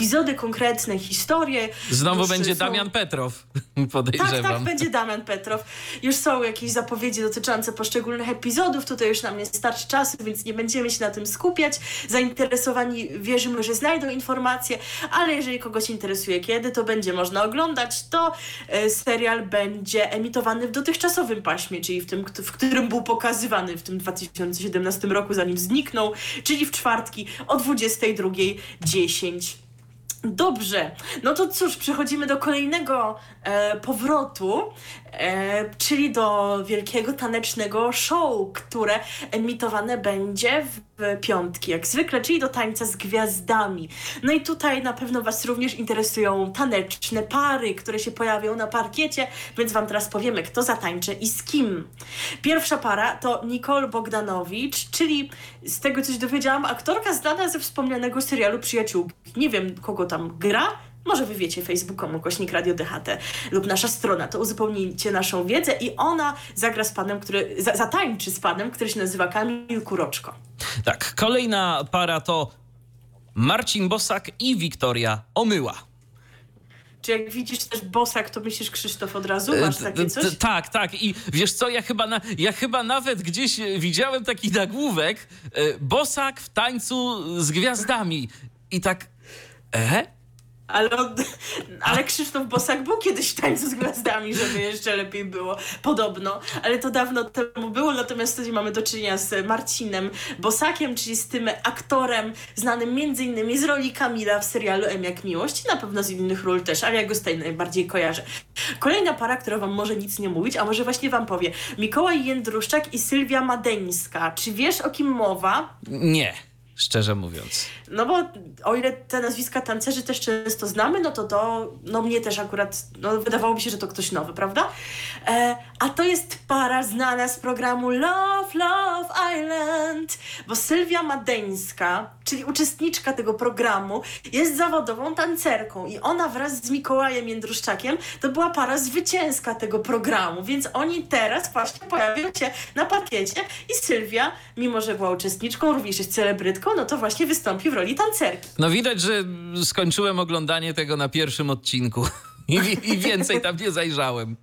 epizody, konkretne historie. Znowu będzie są- Damian Petrow, tak, podejrzewam. tak, będzie Damian Petrow. Już są jakieś zapowiedzi dotyczące poszczególnych epizodów. Tutaj już nam nie starczy czasu, więc nie będziemy się na tym skupiać. Zainteresowani wierzymy, że znajdą informacje, ale jeżeli kogoś interesuje kiedy to będzie można oglądać, to e, serial będzie emitowany w dotychczasowym paśmie, czyli w tym, w którym był pokazywany w tym 2017 roku, zanim zniknął, czyli w czwartki o 22.10. Dobrze, no to cóż, przechodzimy do kolejnego e, powrotu, czyli do wielkiego tanecznego show, które emitowane będzie w piątki, jak zwykle, czyli do tańca z gwiazdami. No i tutaj na pewno Was również interesują taneczne pary, które się pojawią na parkiecie, więc Wam teraz powiemy, kto zatańczy i z kim. Pierwsza para to Nicole Bogdanowicz, czyli z tego coś dowiedziałam, aktorka znana ze wspomnianego serialu Przyjaciółki. Nie wiem, kogo tam gra, może wy wiecie, facebookom ukośnik Radio DHT lub nasza strona, to uzupełnijcie naszą wiedzę i ona zagra z panem, który, za, zatańczy z panem, który się nazywa Kamil Kuroczko. Tak, kolejna para to Marcin Bosak i Wiktoria Omyła. Czy jak widzisz też Bosak, to myślisz Krzysztof od razu? Masz E, takie t- coś? Tak, tak. I wiesz co, ja chyba, na, ja chyba nawet gdzieś e, widziałem taki nagłówek e, Bosak w tańcu z gwiazdami. I tak. E? Ale, ale Krzysztof Bosak był kiedyś w tańcu z gwiazdami, żeby jeszcze lepiej było. Podobno. Ale to dawno temu było, natomiast tutaj mamy do czynienia z Marcinem Bosakiem, czyli z tym aktorem znanym między innymi z roli Kamila w serialu M jak Miłość i na pewno z innych ról też, ale ja go z tej najbardziej kojarzę. Kolejna para, która wam może nic nie mówić, a może właśnie wam powie. Mikołaj Jędruszczak i Sylwia Madeńska. Czy wiesz o kim mowa? Nie, szczerze mówiąc. No bo o ile te nazwiska tancerzy też często znamy, no to to, no mnie też akurat, no wydawało mi się, że to ktoś nowy, prawda? E, a to jest para znana z programu Love, Love Island, bo Sylwia Madeńska, czyli uczestniczka tego programu, jest zawodową tancerką i ona wraz z Mikołajem Jędruszczakiem to była para zwycięska tego programu, więc oni teraz właśnie pojawią się na parkiecie i Sylwia, mimo że była uczestniczką, również jest celebrytką, no to właśnie wystąpi w roli tancerki. No widać, że skończyłem oglądanie tego na pierwszym odcinku. I, i więcej tam nie zajrzałem.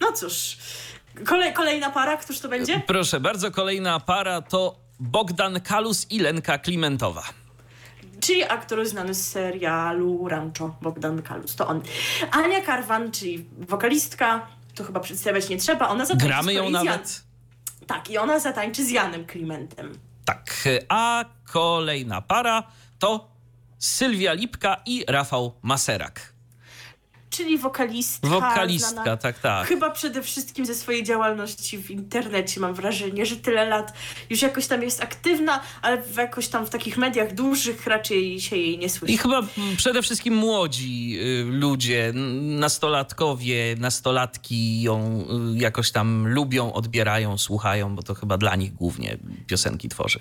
No cóż, kolej, kolejna para, któż to będzie? Proszę bardzo, kolejna para to Bogdan Kalus i Lenka Klimentowa. Czyli aktor znany z serialu Rancho, Bogdan Kalus, to on. Ania Karwan, czyli wokalistka, to chyba przedstawiać nie trzeba, ona zatańczy Gramy ją z Jan- nawet. Tak, i ona zatańczy z Janem Klimentem. Tak, a kolejna para to Sylwia Lipka i Rafał Maserak. Czyli wokalistka. Wokalistka, znana tak, tak. Chyba przede wszystkim ze swojej działalności w internecie mam wrażenie, że tyle lat już jakoś tam jest aktywna, ale jakoś tam w takich mediach dużych raczej się jej nie słyszy. I chyba mm, przede wszystkim młodzi y, ludzie, nastolatkowie, nastolatki ją y, jakoś tam lubią, odbierają, słuchają, bo to chyba dla nich głównie piosenki tworzy.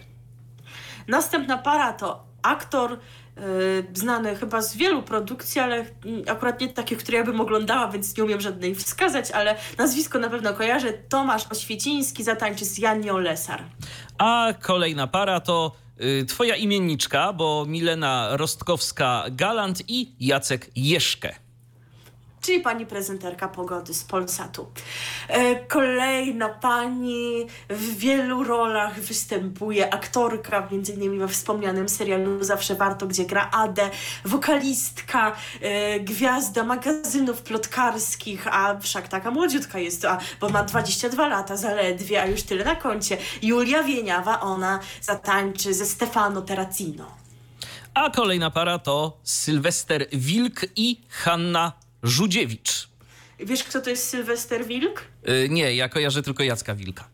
Następna para to aktor znany chyba z wielu produkcji, ale akurat nie takich, które ja bym oglądała, więc nie umiem żadnej wskazać, ale nazwisko na pewno kojarzę. Tomasz Oświeciński zatańczy z Janią Lesar. A kolejna para to y, twoja imienniczka, bo Milena Rostkowska-Galant i Jacek Jeszkę. Czyli pani prezenterka pogody z Polsatu. E, kolejna pani w wielu rolach występuje, aktorka, między innymi we wspomnianym serialu Zawsze Warto, gdzie gra Adę, wokalistka, e, gwiazda magazynów plotkarskich, a wszak taka młodziutka jest, a, bo ma 22 lata zaledwie, a już tyle na koncie. Julia Wieniawa, ona zatańczy ze Stefano Terracino. A kolejna para to Sylwester Wilk i Hanna Żudziewicz. Wiesz, kto to jest Sylwester Wilk? Y, nie, ja kojarzę tylko Jacka Wilka.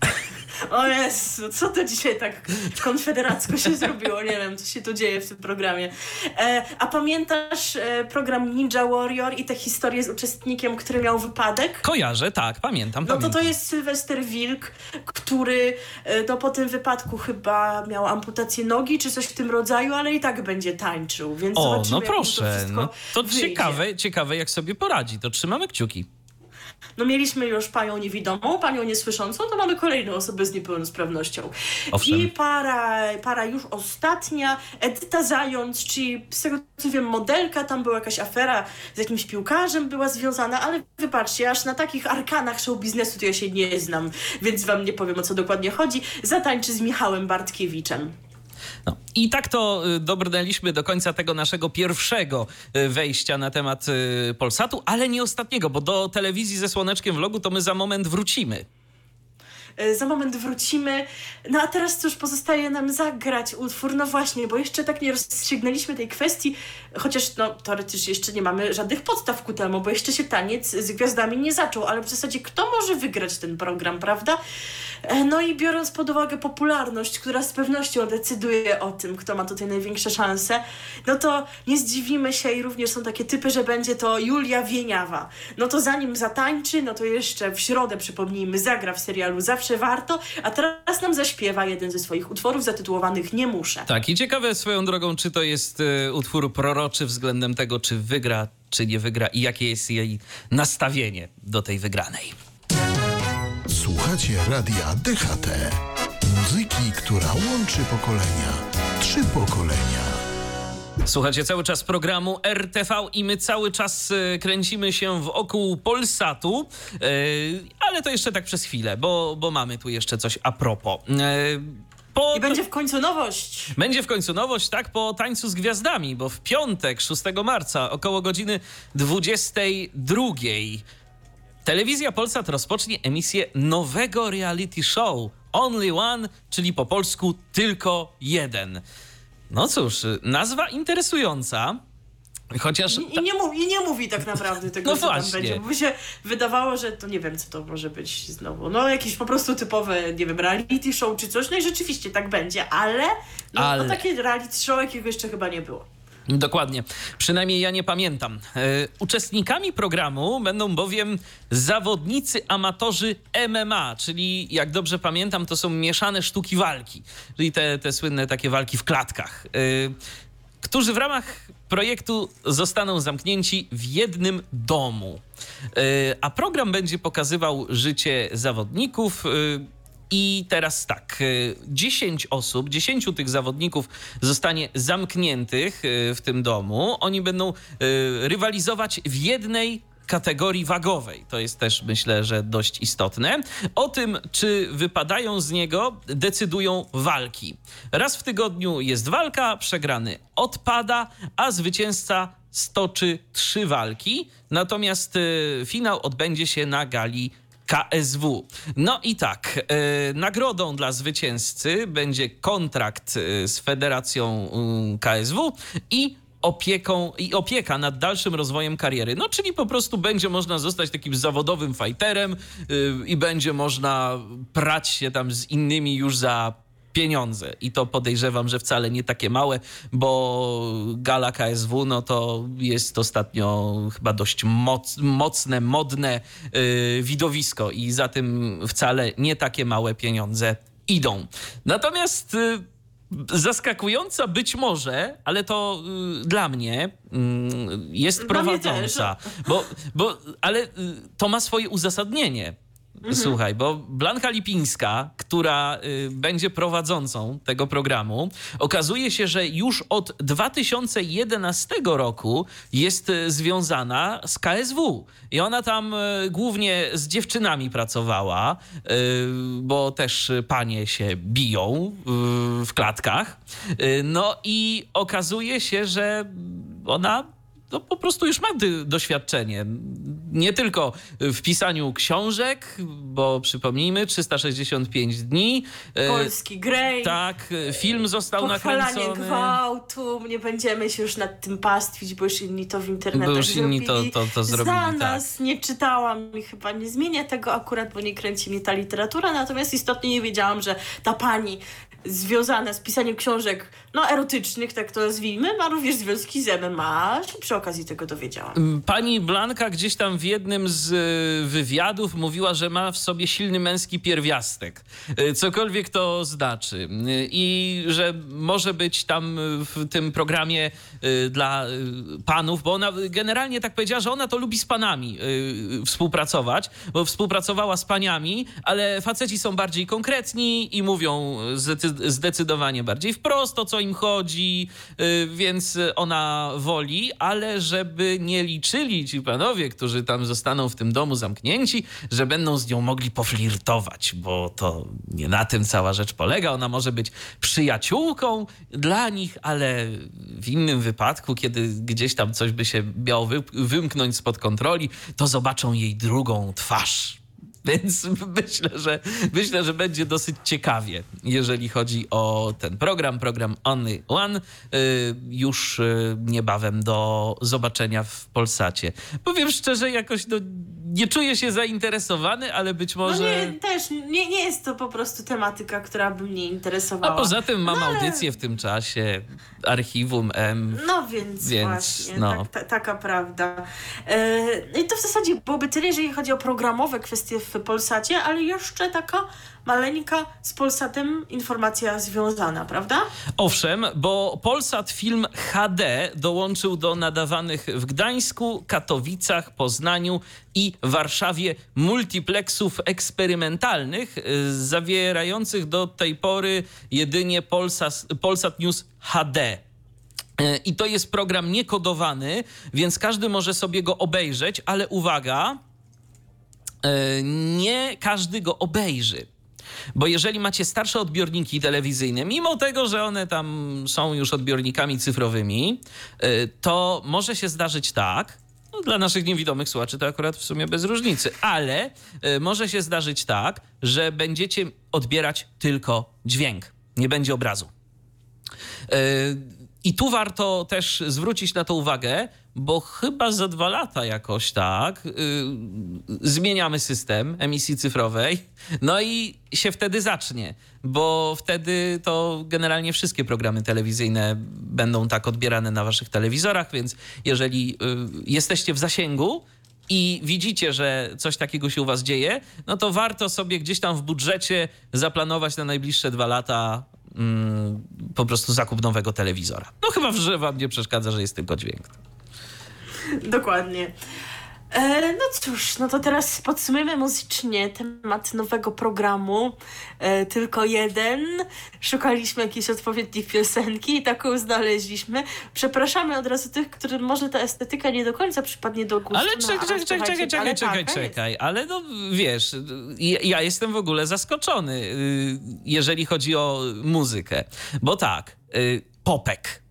O Jezu, co to dzisiaj tak konfederacko się zrobiło? Nie wiem, co się tu dzieje w tym programie. E, a pamiętasz e, program Ninja Warrior i tę historię z uczestnikiem, który miał wypadek? Kojarzę, tak, pamiętam. No to pamiętam. to jest Sylwester Wilk, który e, no, po tym wypadku chyba miał amputację nogi czy coś w tym rodzaju, ale i tak będzie tańczył, więc O, no to proszę, wszystko no, to ciekawe, ciekawe jak sobie poradzi, to trzymamy kciuki. No mieliśmy już panią niewidomą, panią niesłyszącą, to mamy kolejną osobę z niepełnosprawnością. Owszem. I para, para już ostatnia, Edyta Zając, czyli z tego co wiem modelka, tam była jakaś afera z jakimś piłkarzem była związana, ale wybaczcie, aż na takich arkanach show biznesu to ja się nie znam, więc wam nie powiem o co dokładnie chodzi. Zatańczy z Michałem Bartkiewiczem. No. I tak to y, dobrnęliśmy do końca tego naszego pierwszego y, wejścia na temat y, Polsatu, ale nie ostatniego, bo do telewizji ze Słoneczkiem Vlogu to my za moment wrócimy. E, Za moment wrócimy. No a teraz cóż, pozostaje nam zagrać utwór. No właśnie, bo jeszcze tak nie rozstrzygnęliśmy tej kwestii, chociaż no teoretycznie jeszcze nie mamy żadnych podstaw ku temu, bo jeszcze się taniec z gwiazdami nie zaczął, ale w zasadzie kto może wygrać ten program, prawda? E, No i biorąc pod uwagę popularność, która z pewnością decyduje o tym, kto ma tutaj największe szanse, no to nie zdziwimy się i również są takie typy, że będzie to Julia Wieniawa. No to zanim zatańczy, no to jeszcze w środę, przypomnijmy, zagra w serialu Zawsze Warto, a teraz nam zaśpiewa jeden ze swoich utworów zatytułowanych Nie muszę. Tak, i ciekawe swoją drogą, czy to jest y, utwór proroczy względem tego, czy wygra, czy nie wygra i jakie jest jej nastawienie do tej wygranej. Słuchacie radia DHT. Muzyki, która łączy pokolenia. Trzy pokolenia. Słuchacie cały czas programu RTV i my cały czas e, kręcimy się wokół Polsatu, e, ale to jeszcze tak przez chwilę, bo, bo mamy tu jeszcze coś a propos. E, po, I będzie w końcu nowość. będzie w końcu nowość, tak, po tańcu z gwiazdami, bo w piątek, 6 marca, około godziny 22. Telewizja Polsat rozpocznie emisję nowego reality show Only One, czyli po polsku tylko jeden. No cóż, nazwa interesująca, chociaż... I, i, nie mówi, I nie mówi tak naprawdę tego, No co tam właśnie. będzie. Bo by się wydawało, że to nie wiem, co to może być znowu. No jakieś po prostu typowe, nie wiem, reality show czy coś. No i rzeczywiście tak będzie, ale no, Ale. No, takie reality show, jakiego jeszcze chyba nie było. Dokładnie. Przynajmniej ja nie pamiętam. E, uczestnikami programu będą bowiem zawodnicy amatorzy MMA, czyli jak dobrze pamiętam, to są mieszane sztuki walki, czyli te, te słynne takie walki w klatkach, e, którzy w ramach projektu zostaną zamknięci w jednym domu. E, a program będzie pokazywał życie zawodników. I teraz tak, y, 10 osób, 10 tych zawodników zostanie zamkniętych y, w tym domu. Oni będą y, rywalizować w jednej kategorii wagowej. To jest też myślę, że dość istotne. O tym, czy wypadają z niego, decydują walki. Raz w tygodniu jest walka, przegrany odpada, a zwycięzca stoczy trzy walki. Natomiast y, finał odbędzie się na gali KSW. No i tak, e, nagrodą dla zwycięzcy będzie kontrakt e, z Federacją mm, KSW i opieką i opieka nad dalszym rozwojem kariery. No, czyli po prostu będzie można zostać takim zawodowym fighterem y, i będzie można prać się tam z innymi już za pieniądze. I to podejrzewam, że wcale nie takie małe, bo gala KSW no to jest ostatnio chyba dość moc, mocne, modne yy, widowisko i za tym wcale nie takie małe pieniądze idą. Natomiast yy, zaskakująca być może, ale to y, dla mnie y, jest prowadząca, bo, bo, ale y, to ma swoje uzasadnienie. Słuchaj, bo Blanka Lipińska, która y, będzie prowadzącą tego programu, okazuje się, że już od 2011 roku jest y, związana z KSW. I ona tam y, głównie z dziewczynami pracowała, bo też panie się biją w klatkach. No i okazuje się, że ona to po prostu już ma doświadczenie. Nie tylko w pisaniu książek, bo przypomnijmy, 365 dni. E, Polski Grey. Tak, film został nakręcony. gwałtu, nie będziemy się już nad tym pastwić, bo już inni to w internecie Bo już inni to, to, to zrobili, Za tak. nas, nie czytałam i chyba nie zmienię tego akurat, bo nie kręci mnie ta literatura, natomiast istotnie nie wiedziałam, że ta pani związane z pisaniem książek no, erotycznych, tak to nazwijmy, ma również związki z MMA. Przy okazji tego dowiedziałam. Mm, pani Blanka gdzieś tam w jednym z e, wywiadów mówiła, że ma w sobie silny męski pierwiastek. E, cokolwiek to znaczy. E, I że może być tam w tym programie dla panów, bo ona generalnie tak powiedziała, że ona to lubi z panami współpracować, bo współpracowała z paniami, ale faceci są bardziej konkretni i mówią zdecydowanie bardziej wprost, o co im chodzi, y, więc ona woli, ale żeby nie liczyli ci panowie, którzy tam zostaną w tym domu zamknięci, że będą z nią mogli poflirtować, bo to nie na tym cała rzecz polega. Ona może być przyjaciółką dla nich, ale w innym wypadku, kiedy gdzieś tam coś by się miało wymknąć spod kontroli, to zobaczą jej drugą twarz więc myślę, że myślę, że będzie dosyć ciekawie, jeżeli chodzi o ten program, program Only One. Y, już y, niebawem do zobaczenia w Polsacie. Powiem szczerze, jakoś no, nie czuję się zainteresowany, ale być no może... No nie, też nie, nie jest to po prostu tematyka, która by mnie interesowała. A poza tym mam no, audycję w tym czasie, archiwum M. No więc, więc właśnie, no. Tak, ta, taka prawda. Yy, I to w zasadzie byłoby tyle, jeżeli chodzi o programowe kwestie w Polsacie, ale jeszcze taka maleńka z Polsatem informacja związana, prawda? Owszem, bo Polsat Film HD dołączył do nadawanych w Gdańsku, Katowicach, Poznaniu i Warszawie multiplexów eksperymentalnych, y, zawierających do tej pory jedynie Polsat, Polsat News HD. Y, I to jest program niekodowany, więc każdy może sobie go obejrzeć, ale uwaga, nie każdy go obejrzy. Bo jeżeli macie starsze odbiorniki telewizyjne, mimo tego, że one tam są już odbiornikami cyfrowymi, y, to może się zdarzyć tak, no, dla naszych niewidomych słuchaczy to akurat w sumie bez różnicy, ale y, może się zdarzyć tak, że będziecie odbierać tylko dźwięk, nie będzie obrazu. I tu warto też zwrócić na to uwagę, bo chyba za dwa lata jakoś tak yy, zmieniamy system emisji cyfrowej, no i się wtedy zacznie, bo wtedy to generalnie wszystkie programy telewizyjne będą tak odbierane na waszych telewizorach, więc jeżeli yy, jesteście w zasięgu, i widzicie, że coś takiego się u was dzieje, no to warto sobie gdzieś tam w budżecie zaplanować na najbliższe dwa lata mm, po prostu zakup nowego telewizora. No chyba, że wam nie przeszkadza, że jest tylko dźwięk. Dokładnie. E, no cóż, no to teraz podsumujemy muzycznie temat nowego programu. E, tylko jeden. Szukaliśmy jakiejś odpowiedniej piosenki i taką znaleźliśmy. Przepraszamy od razu tych, którym może ta estetyka nie do końca przypadnie do gustu. Ale no, czekaj, czekaj, czekaj, czekaj, czekaj, czekaj, czekaj. Ale no wiesz, ja jestem w ogóle zaskoczony, y, jeżeli chodzi o muzykę. Bo tak, y, popek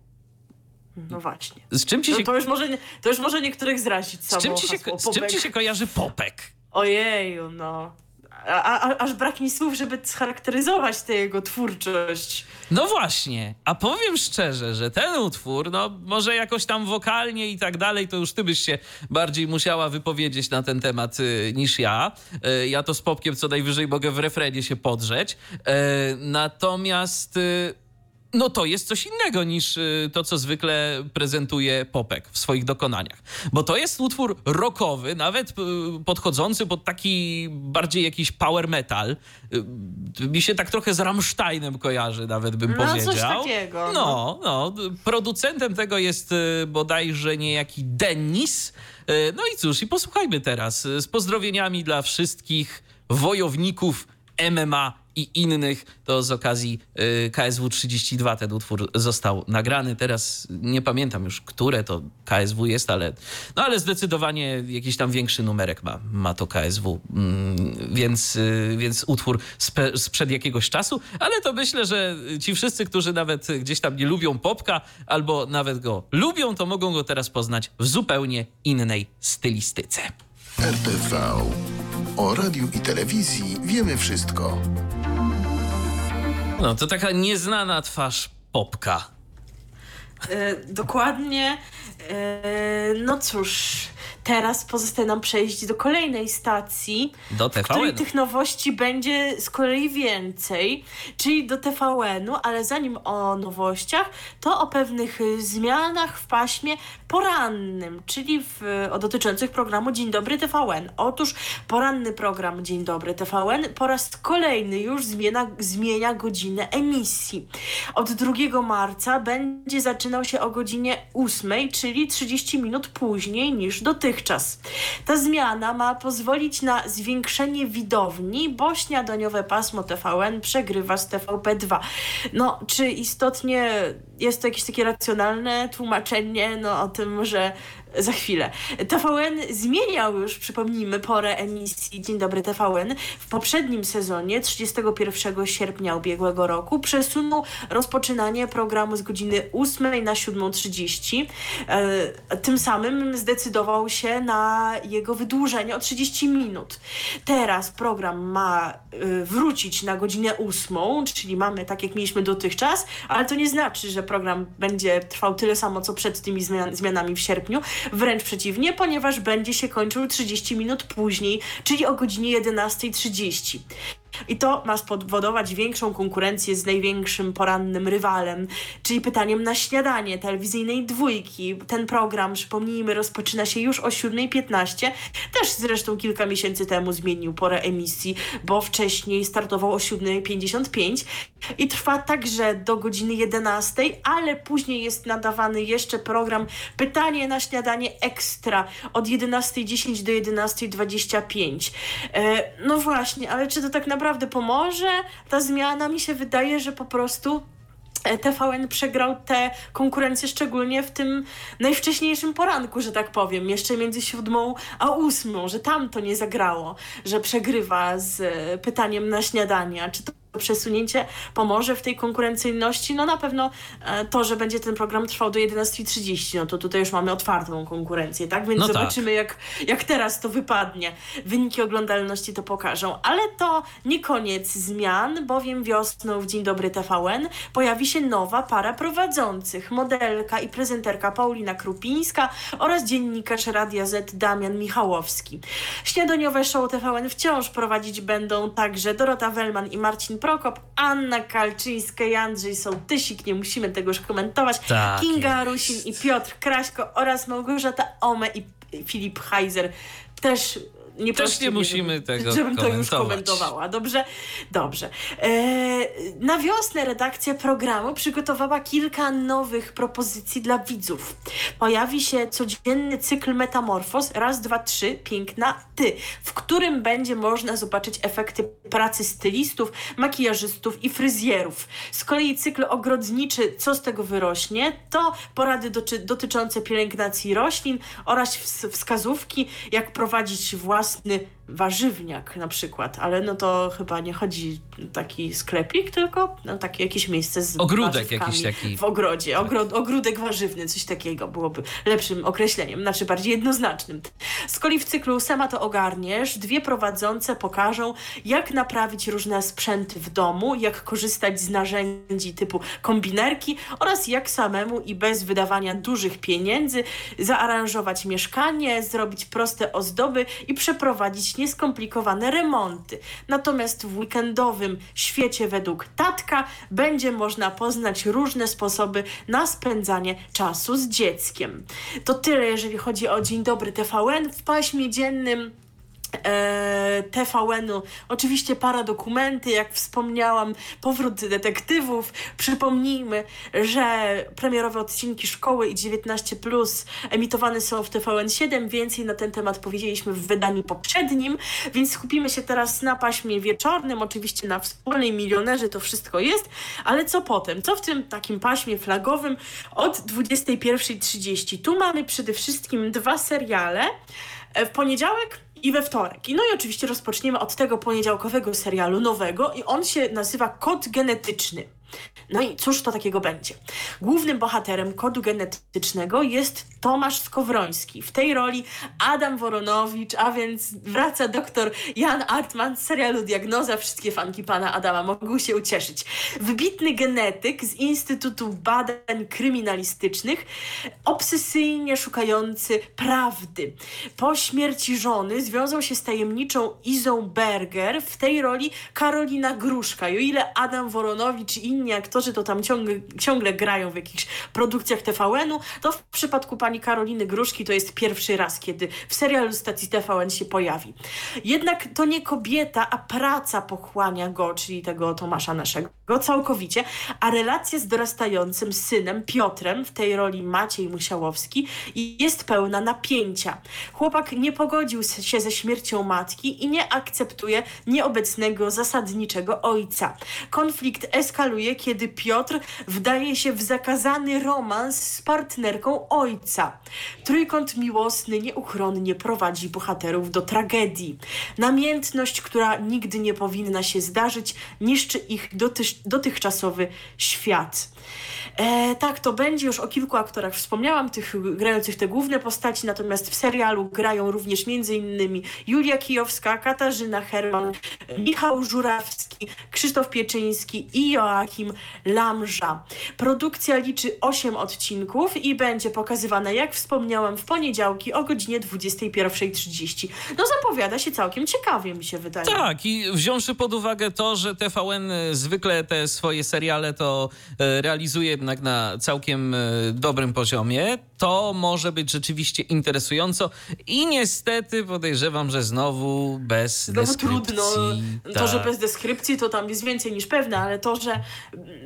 no właśnie. Z czym ci się... No to, już może, to już może niektórych zrazić z czym, ci się, z czym ci się kojarzy popek? Ojeju, no. A, a, aż brak mi słów, żeby scharakteryzować tę jego twórczość. No właśnie, a powiem szczerze, że ten utwór, no może jakoś tam wokalnie i tak dalej, to już ty byś się bardziej musiała wypowiedzieć na ten temat y, niż ja. Y, ja to z popkiem co najwyżej mogę w refrenie się podrzeć. Y, natomiast no to jest coś innego niż y, to, co zwykle prezentuje Popek w swoich dokonaniach. Bo to jest utwór rockowy, nawet y, podchodzący pod taki bardziej jakiś power metal. Y, mi się tak trochę z Rammsteinem kojarzy, nawet bym no, powiedział. Coś takiego. No, no. Producentem tego jest bodajże niejaki Dennis. No i cóż, i posłuchajmy teraz z pozdrowieniami dla wszystkich wojowników MMA i innych, to z okazji y, KSW 32 ten utwór został nagrany. Teraz nie pamiętam już, które to KSW jest, ale, no ale zdecydowanie jakiś tam większy numerek ma, ma to KSW, mm, więc, y, więc utwór spe, sprzed jakiegoś czasu, ale to myślę, że ci wszyscy, którzy nawet gdzieś tam nie lubią popka albo nawet go lubią, to mogą go teraz poznać w zupełnie innej stylistyce. RTV. O radiu i telewizji wiemy wszystko. No to taka nieznana twarz popka. E, dokładnie. E, no cóż, teraz pozostaje nam przejść do kolejnej stacji, Do w której TVN. tych nowości będzie z kolei więcej, czyli do TVN-u, ale zanim o nowościach, to o pewnych zmianach w paśmie porannym, czyli w, o dotyczących programu Dzień Dobry TVN. Otóż poranny program Dzień Dobry TVN po raz kolejny już zmienia, zmienia godzinę emisji. Od 2 marca będzie zaczynał się o godzinie 8, czyli 30 minut później niż dotychczas. Ta zmiana ma pozwolić na zwiększenie widowni, bo śniadaniowe pasmo TVN przegrywa z TVP2. No, czy istotnie jest to jakieś takie racjonalne tłumaczenie no, tym, że za chwilę. TVN zmieniał już, przypomnijmy, porę emisji Dzień Dobry TVN. W poprzednim sezonie, 31 sierpnia ubiegłego roku, przesunął rozpoczynanie programu z godziny 8 na 7.30. E, tym samym zdecydował się na jego wydłużenie o 30 minut. Teraz program ma y, wrócić na godzinę 8, czyli mamy tak jak mieliśmy dotychczas, ale to nie znaczy, że program będzie trwał tyle samo, co przed tymi zmian zmianami w sierpniu. Wręcz przeciwnie, ponieważ będzie się kończył 30 minut później, czyli o godzinie 11.30. I to ma spowodować większą konkurencję z największym porannym rywalem, czyli pytaniem na śniadanie telewizyjnej dwójki. Ten program, przypomnijmy, rozpoczyna się już o 7.15. Też zresztą kilka miesięcy temu zmienił porę emisji, bo wcześniej startował o 7.55 i trwa także do godziny 11, ale później jest nadawany jeszcze program Pytanie na śniadanie ekstra od 11.10 do 11.25. E, no właśnie, ale czy to tak naprawdę pomoże? Ta zmiana mi się wydaje, że po prostu e, TVN przegrał tę konkurencję szczególnie w tym najwcześniejszym poranku, że tak powiem, jeszcze między siódmą a ósmą, że tam to nie zagrało, że przegrywa z e, pytaniem na śniadania. Czy to przesunięcie pomoże w tej konkurencyjności? No na pewno e, to, że będzie ten program trwał do 11.30, no to tutaj już mamy otwartą konkurencję, tak? Więc No tak. zobaczymy, jak, jak teraz to wypadnie. Wyniki oglądalności to pokażą. Ale to nie koniec zmian, bowiem wiosną w Dzień Dobry TVN pojawi się nowa para prowadzących. Modelka i prezenterka Paulina Krupińska oraz dziennikarz Radia Z Damian Michałowski. Śniadaniowe show TVN wciąż prowadzić będą także Dorota Wellman i Marcin Prokop, Anna Kalczyńska i Andrzej Sołtysik, nie musimy tego już komentować, Tak Kinga jest. Rusin i Piotr Kraśko oraz Małgorzata Ome i Filip Heiser. Też nie Też nie musimy żebym, tego Żebym to już komentowała. Dobrze? Dobrze. E, na wiosnę redakcja programu przygotowała kilka nowych propozycji dla widzów. Pojawi się codzienny cykl Metamorfoz, raz, dwa, trzy, piękna ty, w którym będzie można zobaczyć efekty pracy stylistów, makijażystów i fryzjerów. Z kolei cykl ogrodniczy, co z tego wyrośnie, to porady dotyczące pielęgnacji roślin oraz ws- wskazówki, jak prowadzić ますね。Warzywniak na przykład, ale no to chyba nie chodzi taki sklepik, tylko no, takie jakieś miejsce z Ogródek jakiś taki. w ogrodzie, Ogro, ogródek warzywny, coś takiego byłoby lepszym określeniem, znaczy bardziej jednoznacznym. Z kolei w cyklu Sama to ogarniesz, dwie prowadzące pokażą, jak naprawić różne sprzęty w domu, jak korzystać z narzędzi typu kombinerki oraz jak samemu i bez wydawania dużych pieniędzy zaaranżować mieszkanie, zrobić proste ozdoby i przeprowadzić nieskomplikowane remonty. Natomiast w weekendowym świecie według Tatka będzie można poznać różne sposoby na spędzanie czasu z dzieckiem. To tyle, jeżeli chodzi o Dzień Dobry TVN w paśmie dziennym. E, TVN-u. Oczywiście paradokumenty, jak wspomniałam, powrót detektywów. Przypomnijmy, że premierowe odcinki Szkoły i 19 Plus emitowane są w TVN7. Więcej na ten temat powiedzieliśmy w wydaniu poprzednim, więc skupimy się teraz na paśmie wieczornym. Oczywiście na wspólnej milionerze to wszystko jest, ale co potem? Co w tym takim paśmie flagowym od 21.30? Tu mamy przede wszystkim dwa seriale. E, w poniedziałek i we wtorek. I no i oczywiście rozpoczniemy od tego poniedziałkowego serialu nowego i on się nazywa Kod Genetyczny. No i cóż to takiego będzie? Głównym bohaterem kodu genetycznego jest Tomasz Skowroński. W tej roli Adam Woronowicz, a więc wraca doktor Jan Artman z serialu Diagnoza. Wszystkie fanki pana Adama mogą się ucieszyć. Wybitny genetyk z Instytutu Badań Kryminalistycznych, obsesyjnie szukający prawdy. Po śmierci żony związał się z tajemniczą Izą Berger. W tej roli Karolina Gruszka. I o ile Adam Woronowicz i inni aktorzy to tam ciągle, ciągle grają w jakichś produkcjach TVN-u, to w przypadku pani Karoliny Gruszki to jest pierwszy raz, kiedy w serialu stacji TVN się pojawi. Jednak to nie kobieta, a praca pochłania go, czyli tego Tomasza naszego, całkowicie, a relacja z dorastającym synem Piotrem, w tej roli Maciej Musiałowski, jest pełna napięcia. Chłopak nie pogodził się ze śmiercią matki i nie akceptuje nieobecnego, zasadniczego ojca. Konflikt eskaluje, kiedy Piotr wdaje się w zakazany romans z partnerką ojca. Trójkąt miłosny nieuchronnie prowadzi bohaterów do tragedii. Namiętność, która nigdy nie powinna się zdarzyć, niszczy ich dotyś, dotychczasowy świat. E, tak, to będzie już o kilku aktorach wspomniałam, tych grających te główne postaci, natomiast w serialu grają również m.in. Julia Kijowska, Katarzyna Herman, Michał Żurawski, Krzysztof Pieczyński i Joachim Lamża. Produkcja liczy 8 odcinków i będzie pokazywana, jak wspomniałam, w poniedziałki o godzinie 21.30. No zapowiada się całkiem ciekawie, mi się wydaje. Tak, i wziąwszy pod uwagę to, że TVN zwykle te swoje seriale to e, realizuje jednak na całkiem e, dobrym poziomie, to może być rzeczywiście interesująco i niestety podejrzewam, że znowu bez znowu deskrypcji. trudno. Tak. To, że tak. bez deskrypcji to tam jest więcej niż pewne, ale to, że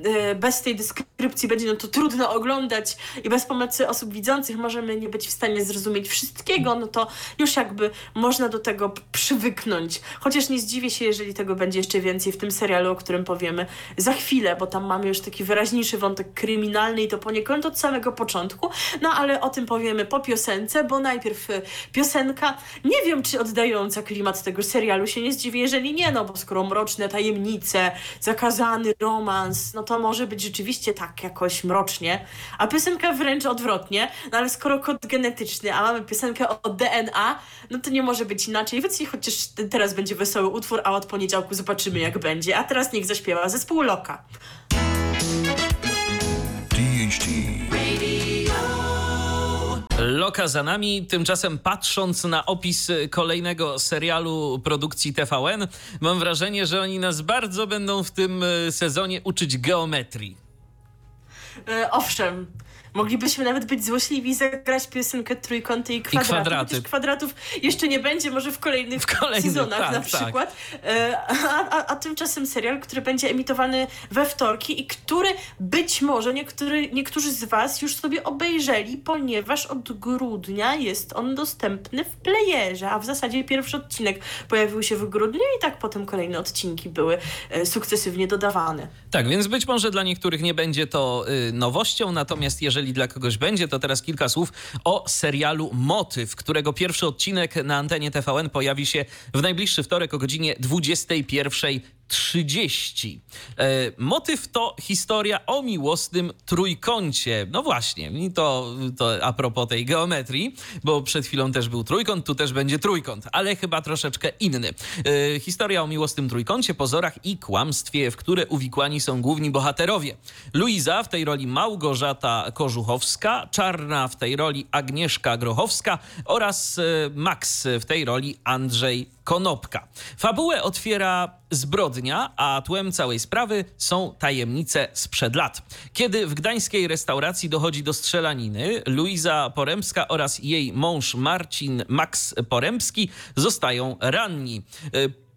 e, bez tej deskrypcji będzie no to trudno oglądać i bez pomocy osób widzących możemy nie być w stanie zrozumieć wszystkiego, no to już jakby można do tego przywyknąć. Chociaż nie zdziwię się, jeżeli tego będzie jeszcze więcej w tym serialu, o którym powiemy za chwilę, bo tam mamy już taki wyraźniejszy wątek kryminalny i to poniekąd od samego początku, no ale o tym powiemy po piosence, bo najpierw y, piosenka, nie wiem czy oddająca klimat tego serialu się nie zdziwi, jeżeli nie, no bo skoro mroczne tajemnice, zakazany romans, no to może być rzeczywiście tak jakoś mrocznie, a piosenka wręcz odwrotnie, no ale skoro kod genetyczny, a mamy piosenkę o DNA, no to nie może być inaczej, więc chociaż teraz będzie wesoły utwór, a od poniedziałku zobaczymy jak będzie, a teraz niech zaśpiewa zespół Loka. Loka za nami. Tymczasem patrząc na opis kolejnego serialu produkcji TVN, mam wrażenie, że oni nas bardzo będą w tym e, sezonie uczyć geometrii. E, owszem, Moglibyśmy nawet być złośliwi i zagrać piosenkę trójkąty i kwadraty. I kwadraty. kwadratów jeszcze nie będzie, może w kolejnych, w kolejnych sezonach tak, na tak. przykład. Tak. A, a, a, tymczasem serial, który będzie emitowany we wtorki i który być może niektóry, niektórzy z Was już sobie obejrzeli, ponieważ od grudnia jest on dostępny w playerze, a w zasadzie pierwszy odcinek pojawił się w grudniu i tak potem kolejne odcinki były e, sukcesywnie dodawane. Tak, więc być może dla niektórych nie będzie to y, nowością, natomiast jeżeli jeżeli dla kogoś będzie, to teraz kilka słów o serialu Motyw, którego pierwszy odcinek na antenie TVN pojawi się w najbliższy wtorek o godzinie 21 30. E, motyw to historia o miłosnym trójkącie. No właśnie, i to, to a propos tej geometrii, bo przed chwilą też był trójkąt, tu też będzie trójkąt, ale chyba troszeczkę inny. E, historia o miłosnym trójkącie, pozorach i kłamstwie, w które uwikłani są główni bohaterowie. Luiza w tej roli Małgorzata Kożuchowska, Czarna w tej roli Agnieszka Grochowska oraz e, Max w tej roli Andrzej Konopka. Fabułę otwiera zbrodnia, a tłem całej sprawy są tajemnice sprzed lat. Kiedy w gdańskiej restauracji dochodzi do strzelaniny, Luiza Poremska oraz jej mąż Marcin Max Poremski zostają ranni.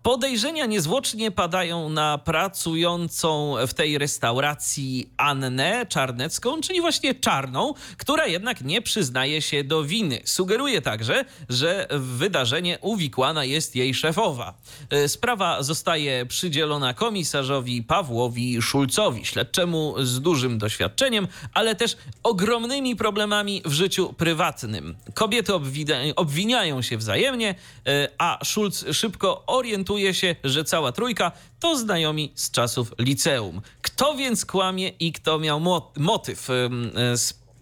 Podejrzenia niezwłocznie padają na pracującą w tej restauracji Annę Czarnecką, czyli właśnie Czarną, która jednak nie przyznaje się do winy. Sugeruje także, że w wydarzenie uwikłana jest jej szefowa. E, Sprawa zostaje przydzielona komisarzowi Pawłowi Szulcowi, śledczemu z dużym doświadczeniem, ale też ogromnymi problemami w życiu prywatnym. Kobiety obwiniają się wzajemnie, e, a Szulc szybko orientuje się, że cała trójka to znajomi z czasów liceum. Kto więc kłamie i kto miał mo- motyw? E,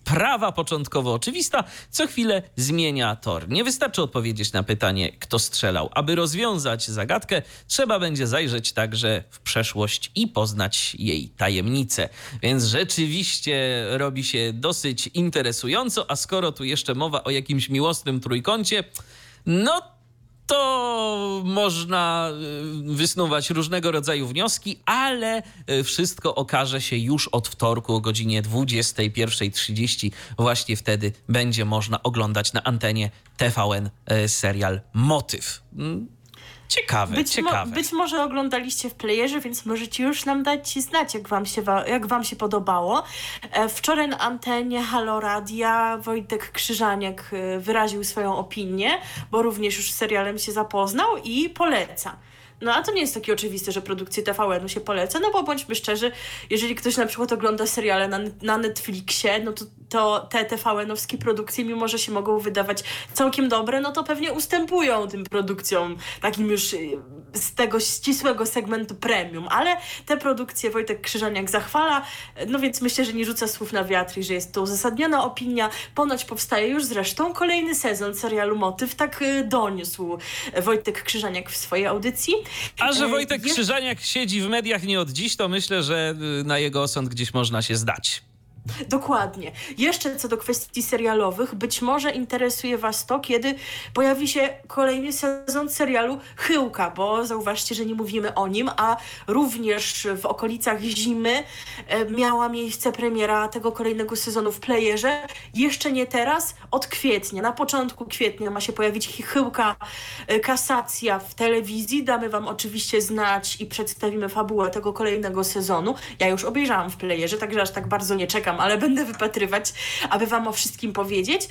Sprawa początkowo oczywista, co chwilę zmienia tor. Nie wystarczy odpowiedzieć na pytanie, kto strzelał. Aby rozwiązać zagadkę, trzeba będzie zajrzeć także w przeszłość i poznać jej tajemnice. Więc rzeczywiście robi się dosyć interesująco, a skoro tu jeszcze mowa o jakimś miłosnym trójkącie, no to można y, wysnuwać różnego rodzaju wnioski, ale y, wszystko okaże się już od wtorku o godzinie 21.30. Właśnie wtedy będzie można oglądać na antenie TVN y, serial Motyw. Ciekawe, Być, mo- ciekawe. być może oglądaliście w playerze, więc możecie już nam dać znać, jak wam się, jak wam się podobało. E, Wczoraj na antenie Halo Radia Wojtek Krzyżaniak e, wyraził swoją opinię, bo również już z serialem się zapoznał i poleca. No a to nie jest takie oczywiste, że produkcje TVN-u się poleca, no bo bądźmy szczerzy, jeżeli ktoś na przykład ogląda seriale na, na Netflixie, no to, to te TVN-owskie produkcje, mimo że się mogą wydawać całkiem dobre, no to pewnie ustępują tym produkcjom takim już y, z tego ścisłego segmentu premium, ale te produkcje Wojtek Krzyżaniak zachwala, no więc myślę, że nie rzuca słów na wiatr i że jest to uzasadniona opinia. Ponoć powstaje już zresztą kolejny sezon serialu Motyw, tak y, doniósł Wojtek Krzyżaniak w swojej audycji. A że E, Wojtek Krzyżaniak siedzi w mediach nie od dziś, to myślę, że y, na jego osąd gdzieś można się zdać. Dokładnie. Jeszcze co do kwestii serialowych, być może interesuje Was to, kiedy pojawi się kolejny sezon serialu Chyłka, bo zauważcie, że nie mówimy o nim, a również w okolicach zimy e, miała miejsce premiera tego kolejnego sezonu w playerze. Jeszcze nie teraz, od kwietnia. Na początku kwietnia ma się pojawić Chyłka e, Kasacja w telewizji. Damy Wam oczywiście znać i przedstawimy fabułę tego kolejnego sezonu. Ja już obejrzałam w playerze, także aż tak bardzo nie czekam, ale będę wypatrywać, aby Wam o wszystkim powiedzieć.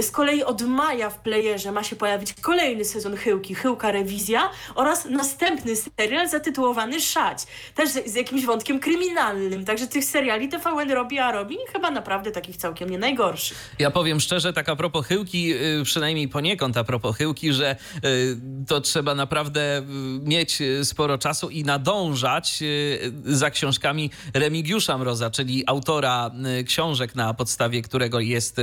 Z kolei od maja w playerze ma się pojawić kolejny sezon Chyłki, Chyłka Rewizja oraz następny serial zatytułowany Szać. Też z, z jakimś wątkiem kryminalnym. Także tych seriali TVN robi, a robi chyba naprawdę takich całkiem nie najgorszych. Ja powiem szczerze, tak a propos chyłki, y, przynajmniej poniekąd a propos chyłki, że y, to trzeba naprawdę y, mieć sporo czasu i nadążać za książkami Remigiusza Mroza, czyli autora książek, na podstawie którego jest, y,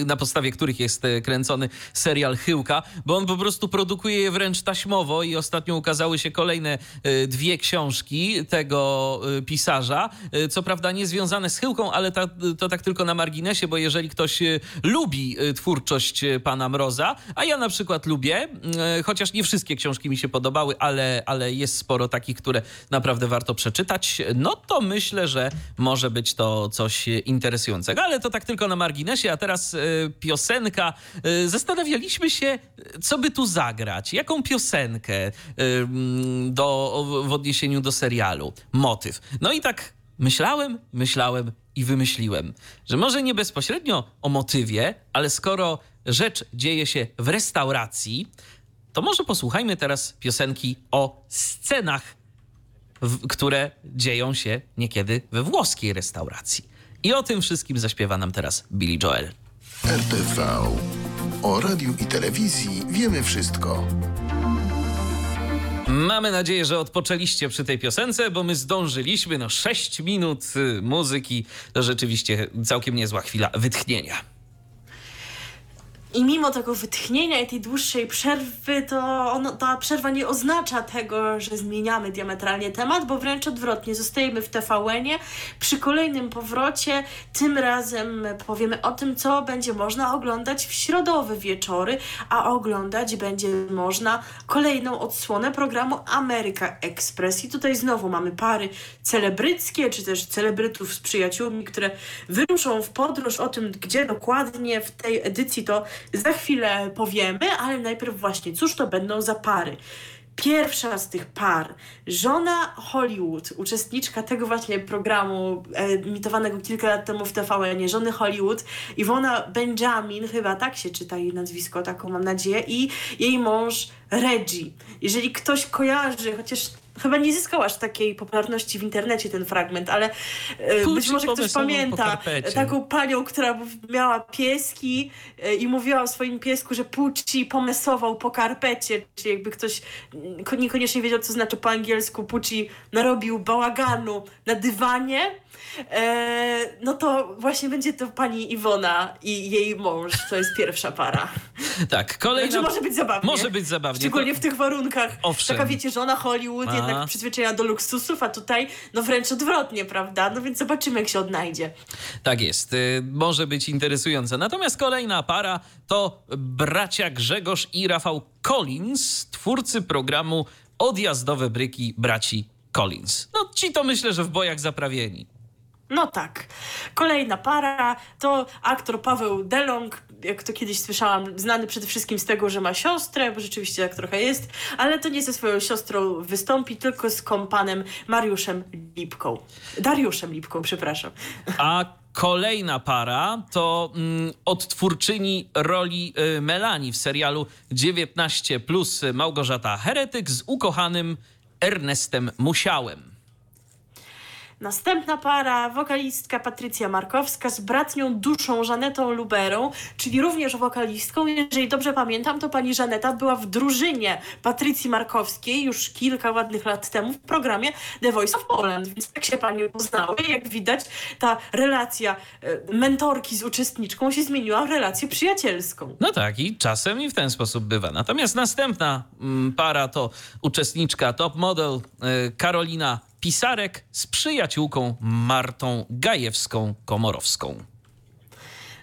y, na podstawie których jest y, kręcony serial Chyłka, bo on po prostu produkuje je wręcz taśmowo i ostatnio ukazały się kolejne y, dwie książki tego y, pisarza, y, co prawda nie związane z Chyłką, ale ta, to tak tylko na marginesie, bo jeżeli ktoś y, lubi y, twórczość y, pana Mroza, a ja na przykład lubię, y, chociaż nie wszystkie książki mi się podobały, ale, ale jest sporo takich, które naprawdę warto przeczytać, no to myślę, że może być to coś y, interesującego. Ale to tak tylko na marginesie, a teraz y, piosenka. Y, Zastanawialiśmy się, co by tu zagrać, jaką piosenkę mm, do, w odniesieniu do serialu, motyw. No i tak myślałem, myślałem i wymyśliłem, że może nie bezpośrednio o motywie, ale skoro rzecz dzieje się w restauracji, to może posłuchajmy teraz piosenki o scenach, które dzieją się niekiedy we włoskiej restauracji. I o tym wszystkim zaśpiewa nam teraz Billy Joel. RTV. O radiu i telewizji wiemy wszystko. Mamy nadzieję, że odpoczęliście przy tej piosence, bo my zdążyliśmy. No 6 minut y, muzyki to rzeczywiście całkiem niezła chwila wytchnienia. I mimo tego wytchnienia i tej dłuższej przerwy, to ono, ta przerwa nie oznacza tego, że zmieniamy diametralnie temat, bo wręcz odwrotnie, zostajemy w TVN-ie. Przy kolejnym powrocie, tym razem powiemy o tym, co będzie można oglądać w środowe wieczory, a oglądać będzie można kolejną odsłonę programu Ameryka Express. I tutaj znowu mamy pary celebryckie, czy też celebrytów z przyjaciółmi, które wyruszą w podróż o tym, gdzie dokładnie w tej edycji to za chwilę powiemy, ale najpierw właśnie, cóż to będą za pary. Pierwsza z tych par, żona Hollywood, uczestniczka tego właśnie programu emitowanego kilka lat temu w TVN, żony Hollywood, Iwona Benjamin, chyba tak się czyta jej nazwisko, taką mam nadzieję, i jej mąż Reggie. Jeżeli ktoś kojarzy, chociaż chyba nie zyskał aż takiej popularności w internecie ten fragment, ale e, być może ktoś pamięta taką panią, która miała pieski e, i mówiła o swoim piesku, że Pucci pomesował po karpecie, czy jakby ktoś ko- niekoniecznie wiedział, co znaczy po angielsku. Pucci narobił bałaganu na dywanie, no to właśnie będzie to pani Iwona i jej mąż, to jest pierwsza para. Tak, kolejna... Także może być zabawnie. Może być zabawnie. Szczególnie To- w tych warunkach. Owszem. Taka wiecie, żona Hollywood, A. jednak przyzwyczajona do luksusów, a tutaj no wręcz odwrotnie, prawda? No więc zobaczymy, jak się odnajdzie. Tak jest, y, może być interesujące. Natomiast kolejna para to bracia Grzegorz i Rafał Collins, twórcy programu Odjazdowe Bryki Braci Collins. No ci to myślę, że w bojach zaprawieni. No tak. Kolejna para to aktor Paweł Delong, jak to kiedyś słyszałam, znany przede wszystkim z tego, że ma siostrę, bo rzeczywiście tak trochę jest, ale to nie ze swoją siostrą wystąpi, tylko z kompanem Mariuszem Lipką. Dariuszem Lipką, przepraszam. A kolejna para to mm, odtwórczyni roli y, Melanii w serialu 19 plus Małgorzata Heretyk z ukochanym Ernestem Musiałem. Następna para, wokalistka Patrycja Markowska z bratnią duszą Żanetą Luberą, czyli również wokalistką. Jeżeli dobrze pamiętam, to pani Żaneta była w drużynie Patrycji Markowskiej już kilka ładnych lat temu w programie The Voice of Poland, więc tak się pani poznały. Jak widać, ta relacja e, mentorki z uczestniczką się zmieniła w relację przyjacielską. No tak, i czasem i w ten sposób bywa. Natomiast następna mm, para to uczestniczka top model y, Karolina Pisarek z przyjaciółką Martą Gajewską-Komorowską.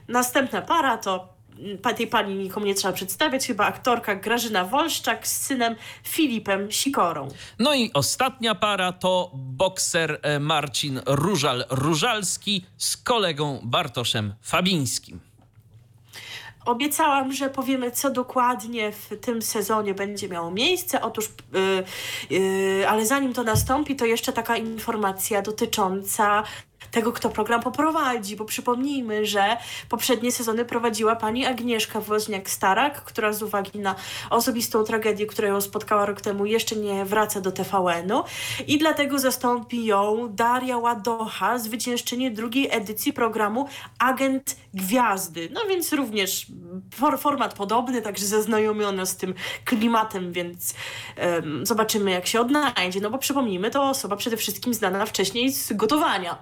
Następna para to mm, tej pani nikomu nie trzeba przedstawiać, chyba aktorka Grażyna Wolszczak z synem Filipem Sikorą. No i ostatnia para to bokser e, Marcin Różal-Różalski z kolegą Bartoszem Fabińskim. Obiecałam, że powiemy, co dokładnie w tym sezonie będzie miało miejsce. Otóż, yy, yy, ale zanim to nastąpi, to jeszcze taka informacja dotycząca tego, kto program poprowadzi, bo przypomnijmy, że poprzednie sezony prowadziła pani Agnieszka Woźniak-Starak, która z uwagi na osobistą tragedię, która ją spotkała rok temu, jeszcze nie wraca do TVN-u i dlatego zastąpi ją Daria Ładocha, zwyciężczyni drugiej edycji programu Agent Gwiazdy. No więc również for, format podobny, także zaznajomiona z tym klimatem, więc em, zobaczymy, jak się odnajdzie. No bo przypomnijmy, to osoba przede wszystkim znana wcześniej z gotowania.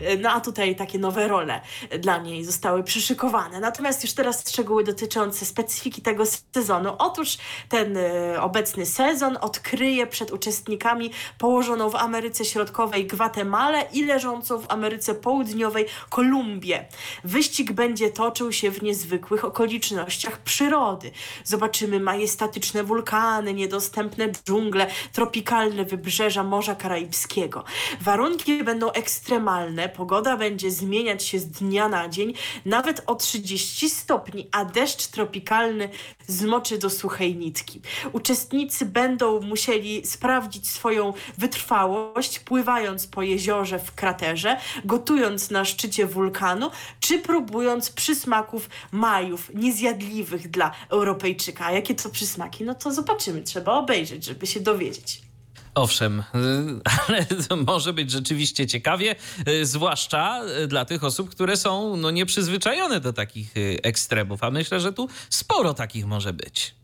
E, No a tutaj takie nowe role dla niej zostały przyszykowane. Natomiast już teraz szczegóły dotyczące specyfiki tego sezonu. Otóż ten e, obecny sezon odkryje przed uczestnikami położoną w Ameryce Środkowej Gwatemalę i leżącą w Ameryce Południowej Kolumbię. Wyścig będzie toczył się w niezwykłych okolicznościach przyrody. Zobaczymy majestatyczne wulkany, niedostępne dżungle, tropikalne wybrzeża Morza Karaibskiego. Warunki będą ekstremalne, pogoda będzie zmieniać się z dnia na dzień, nawet o 30 stopni, a deszcz tropikalny zmoczy do suchej nitki. Uczestnicy będą musieli sprawdzić swoją wytrwałość, pływając po jeziorze w kraterze, gotując na szczycie wulkanu, czy próbując przysmaków majów, niezjadliwych dla Europejczyka. A jakie to przysmaki? No to zobaczymy, trzeba obejrzeć, żeby się dowiedzieć. Owszem, ale może być rzeczywiście ciekawie, y, zwłaszcza y, dla tych osób, które są no, nieprzyzwyczajone do takich y, ekstremów, a myślę, że tu sporo takich może być.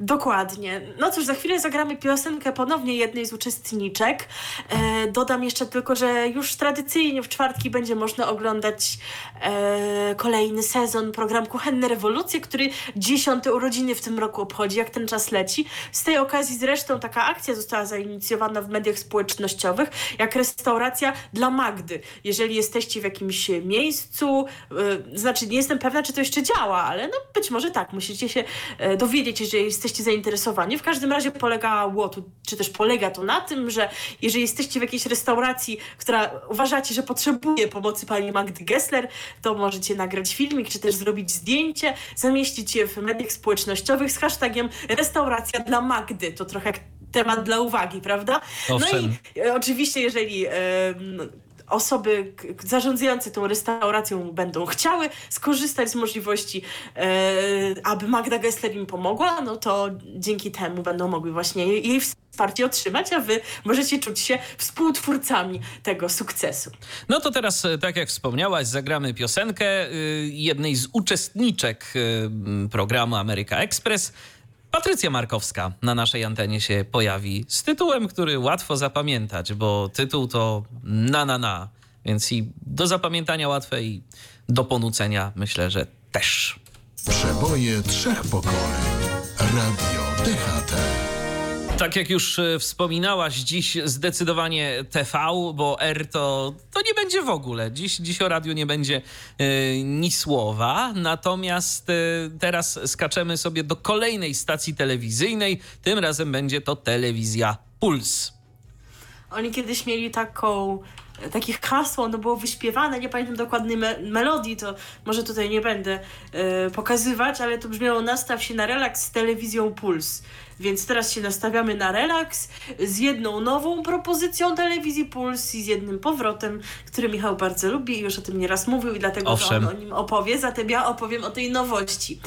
Dokładnie. No cóż, za chwilę zagramy piosenkę ponownie jednej z uczestniczek. E, dodam jeszcze tylko, że już tradycyjnie w czwartki będzie można oglądać e, kolejny sezon program Kuchenne Rewolucje, który dziesiąte urodziny w tym roku obchodzi, jak ten czas leci. Z tej okazji zresztą taka akcja została zainicjowana w mediach społecznościowych, jak restauracja dla Magdy. Jeżeli jesteście w jakimś miejscu, e, znaczy nie jestem pewna, czy to jeszcze działa, ale no być może tak, musicie się e, dowiedzieć, jeżeli jesteście zainteresowani. W każdym razie polegało tu, czy też polega to na tym, że jeżeli jesteście w jakiejś restauracji, która uważacie, że potrzebuje pomocy pani Magdy Gessler, to możecie nagrać filmik, czy też zrobić zdjęcie, zamieścić je w mediach społecznościowych z hashtagiem restauracja dla Magdy. To trochę jak temat dla uwagi, prawda? Owszem. No i e, oczywiście, jeżeli e, osoby zarządzające tą restauracją będą chciały skorzystać z możliwości, e, aby Magda Gessler im pomogła, no to dzięki temu będą mogły właśnie jej, wsparcie otrzymać, a wy możecie czuć się współtwórcami tego sukcesu. No to teraz, e, tak jak wspomniałaś, zagramy piosenkę y, jednej z uczestniczek programu Ameryka Express. Patrycja Markowska na naszej antenie się pojawi z tytułem, który łatwo zapamiętać, bo tytuł to na na na, więc i do zapamiętania łatwe i do ponucenia myślę, że też. Przeboje trzech pokoleń. Radio DHT. Tak jak już e, wspominałaś, dziś zdecydowanie TV, bo R to, to nie będzie w ogóle. Dziś, dziś o radiu nie będzie e, ni słowa. Natomiast e, teraz skaczemy sobie do kolejnej stacji telewizyjnej. Tym razem będzie to telewizja Puls. Oni kiedyś mieli taką, takie hasło, ono było wyśpiewane, nie pamiętam dokładnej me melodii, to może tutaj nie będę e, pokazywać, ale to brzmiało nastaw się na relaks z telewizją Puls. Więc teraz się nastawiamy na relaks z jedną nową propozycją telewizji Puls i z jednym powrotem, który Michał bardzo lubi i już o tym nieraz mówił i dlatego Owszem. on o nim opowie, zatem ja opowiem o tej nowości.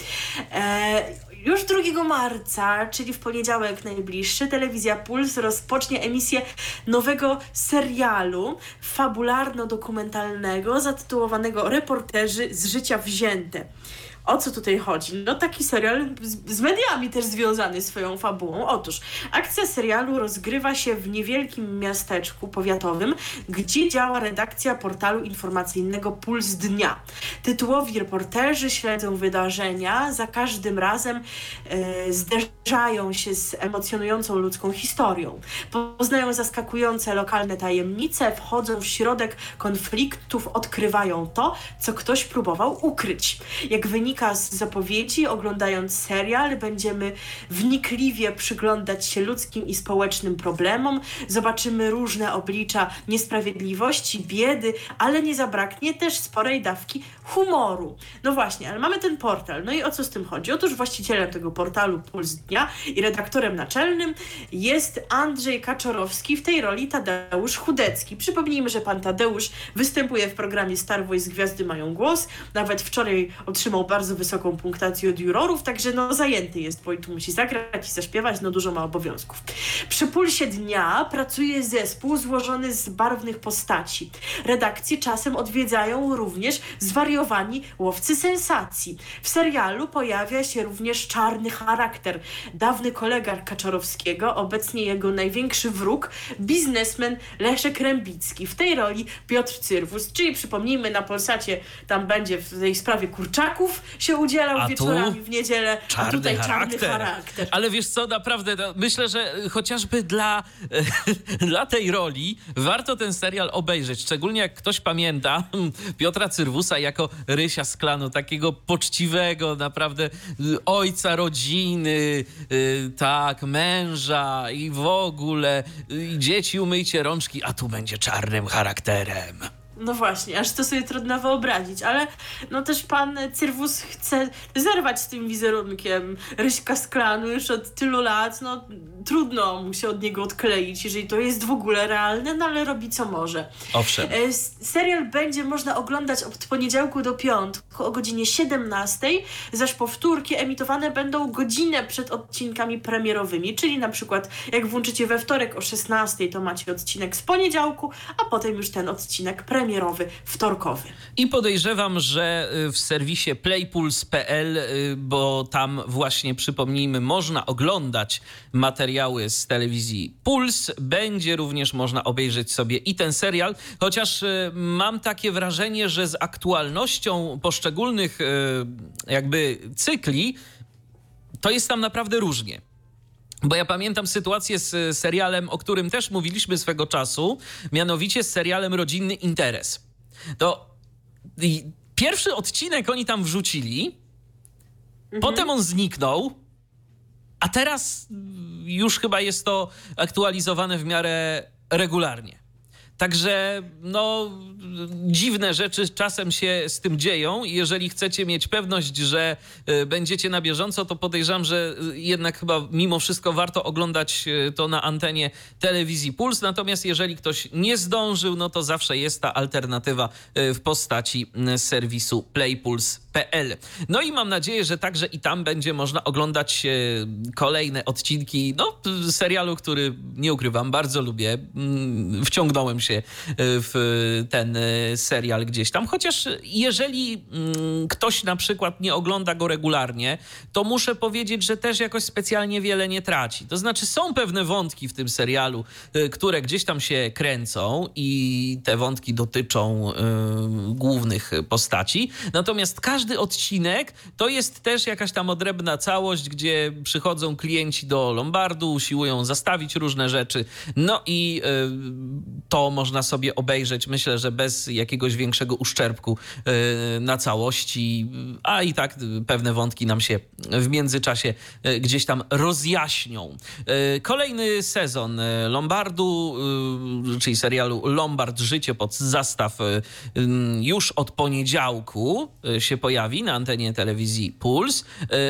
E, już 2 marca, czyli w poniedziałek najbliższy, telewizja Puls rozpocznie emisję nowego serialu fabularno-dokumentalnego zatytułowanego Reporterzy z życia wzięte. O co tutaj chodzi? No taki serial z, z mediami też związany swoją fabułą. Otóż akcja serialu rozgrywa się w niewielkim miasteczku powiatowym, gdzie działa redakcja portalu informacyjnego Puls Dnia. Tytułowi reporterzy śledzą wydarzenia, za każdym razem e, zderzają się z emocjonującą ludzką historią. Poznają zaskakujące lokalne tajemnice, wchodzą w środek konfliktów, odkrywają to, co ktoś próbował ukryć. Jak wynika z zapowiedzi, oglądając serial, będziemy wnikliwie przyglądać się ludzkim i społecznym problemom, zobaczymy różne oblicza niesprawiedliwości, biedy, ale nie zabraknie też sporej dawki humoru. No właśnie, ale mamy ten portal. No i o co z tym chodzi? Otóż właścicielem tego portalu Puls Dnia i redaktorem naczelnym jest Andrzej Kaczorowski, w tej roli Tadeusz Chudecki. Przypomnijmy, że pan Tadeusz występuje w programie Star Voice Gwiazdy mają głos. Nawet wczoraj otrzymał bardzo wysoką punktację od jurorów, także no zajęty jest, bo i tu musi zagrać i zaśpiewać, no dużo ma obowiązków. Przy Pulsie Dnia pracuje zespół złożony z barwnych postaci. Redakcję czasem odwiedzają również zwariowani łowcy sensacji. W serialu pojawia się również czarny charakter. Dawny kolega Kaczorowskiego, obecnie jego największy wróg, biznesmen Leszek Rębicki. W tej roli Piotr Cyrwus, czyli przypomnijmy na Polsacie, tam będzie w tej sprawie kurczaków się udzielał A tu wieczorami w niedzielę, a Czarny tutaj charakter. czarny charakter. Ale wiesz co, naprawdę, to myślę, że chociażby dla, dla tej roli warto ten serial obejrzeć. Szczególnie jak ktoś pamięta Piotra Cyrwusa jako Rysia z klanu, takiego poczciwego, naprawdę y, ojca rodziny, y, tak, męża i w ogóle y, dzieci umyjcie rączki, a tu będzie czarnym charakterem. No właśnie, aż to sobie trudno wyobrazić, ale no też pan Cyrwus chce zerwać z tym wizerunkiem Ryśka z klanu już od tylu lat, no trudno mu się od niego odkleić, jeżeli to jest w ogóle realne, no ale robi co może. Owszem. E, Serial będzie można oglądać od poniedziałku do piątku o godzinie 17, zaś powtórki emitowane będą godzinę przed odcinkami premierowymi, czyli na przykład jak włączycie we wtorek o 16, to macie odcinek z poniedziałku, a potem już ten odcinek premierowy. Premierowy, wtorkowy. I podejrzewam, że y, w serwisie playpuls.pl, y, bo tam właśnie przypomnijmy, można oglądać materiały z telewizji Puls, będzie również można obejrzeć sobie i ten serial, chociaż y, mam takie wrażenie, że z aktualnością poszczególnych jakby cykli to jest tam naprawdę różnie. Bo ja pamiętam sytuację z serialem, o którym też mówiliśmy swego czasu, mianowicie z serialem Rodzinny Interes. To pierwszy odcinek oni tam wrzucili, mhm. potem on zniknął, a teraz już chyba jest to aktualizowane w miarę regularnie. Także no, dziwne rzeczy czasem się z tym dzieją jeżeli chcecie mieć pewność, że y, będziecie na bieżąco, to podejrzewam, że y, jednak chyba mimo wszystko warto oglądać y, to na antenie telewizji Puls. Natomiast jeżeli ktoś nie zdążył, no to zawsze jest ta alternatywa w postaci serwisu playpuls.pl. No i mam nadzieję, że także i tam będzie można oglądać kolejne odcinki no, serialu, który nie ukrywam, bardzo lubię. Mm, wciągnąłem się się w ten serial gdzieś tam. Chociaż jeżeli mm, ktoś na przykład nie ogląda go regularnie, to muszę powiedzieć, że też jakoś specjalnie wiele nie traci. To znaczy są pewne wątki w tym serialu, które gdzieś tam się kręcą i te wątki dotyczą głównych postaci. Natomiast każdy odcinek to jest też jakaś tam odrębna całość, gdzie przychodzą klienci do Lombardu, usiłują zastawić różne rzeczy. No i y, to można sobie obejrzeć, myślę, że bez jakiegoś większego uszczerbku e, na całości, a i tak pewne wątki nam się w międzyczasie e, gdzieś tam rozjaśnią. Kolejny sezon Lombardu, czyli serialu Lombard Życie pod zastaw już od poniedziałku się pojawi na antenie telewizji Puls.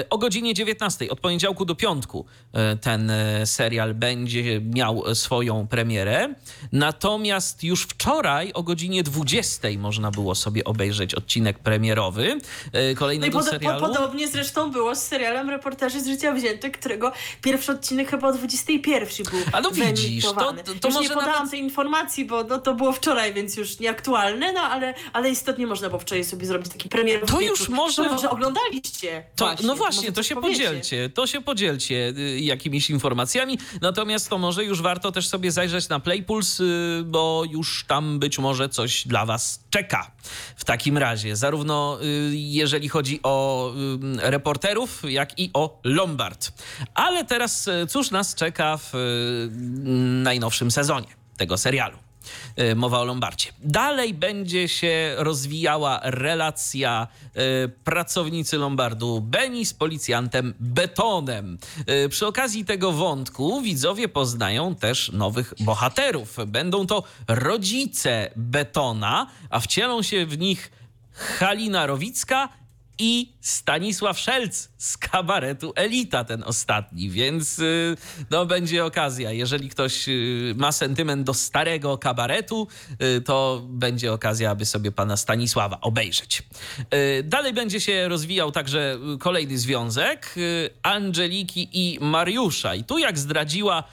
O godzinie 19 od poniedziałku do piątku ten serial będzie miał swoją premierę. Natomiast już wczoraj o godzinie 20 można było sobie obejrzeć odcinek premierowy e, kolejnego no pod, serialu. Po, podobnie zresztą było z serialem Reporterzy z życia wzięte, którego pierwszy odcinek chyba o 21 był A no widzisz, to, to, to już może nie podałam nawet... tej informacji, bo no, to było wczoraj, więc już nieaktualne, no ale, ale istotnie można było wczoraj sobie zrobić taki premierowy już może... może oglądaliście. To, właśnie, no właśnie, to, się powiecie. podzielcie, to się podzielcie y, jakimiś informacjami, natomiast to może już warto też sobie zajrzeć na Playpuls, y, bo już tam być może coś dla Was czeka. W takim razie, zarówno y, jeżeli chodzi o reporterów, jak i o Lombard. Ale teraz cóż nas czeka w najnowszym sezonie tego serialu? E, mowa o Lombardzie. Dalej będzie się rozwijała relacja e, pracownicy Lombardu Beni z policjantem Betonem. E, przy okazji tego wątku widzowie poznają też nowych bohaterów. Będą to rodzice Betona, a wcielą się w nich Halina Rowicka i Stanisław Szelc z kabaretu Elita, ten ostatni, więc y, no będzie okazja. Jeżeli ktoś y, ma sentyment do starego kabaretu, y, to będzie okazja, aby sobie pana Stanisława obejrzeć. Dalej będzie się rozwijał także kolejny związek Angeliki i Mariusza. I tu jak zdradziła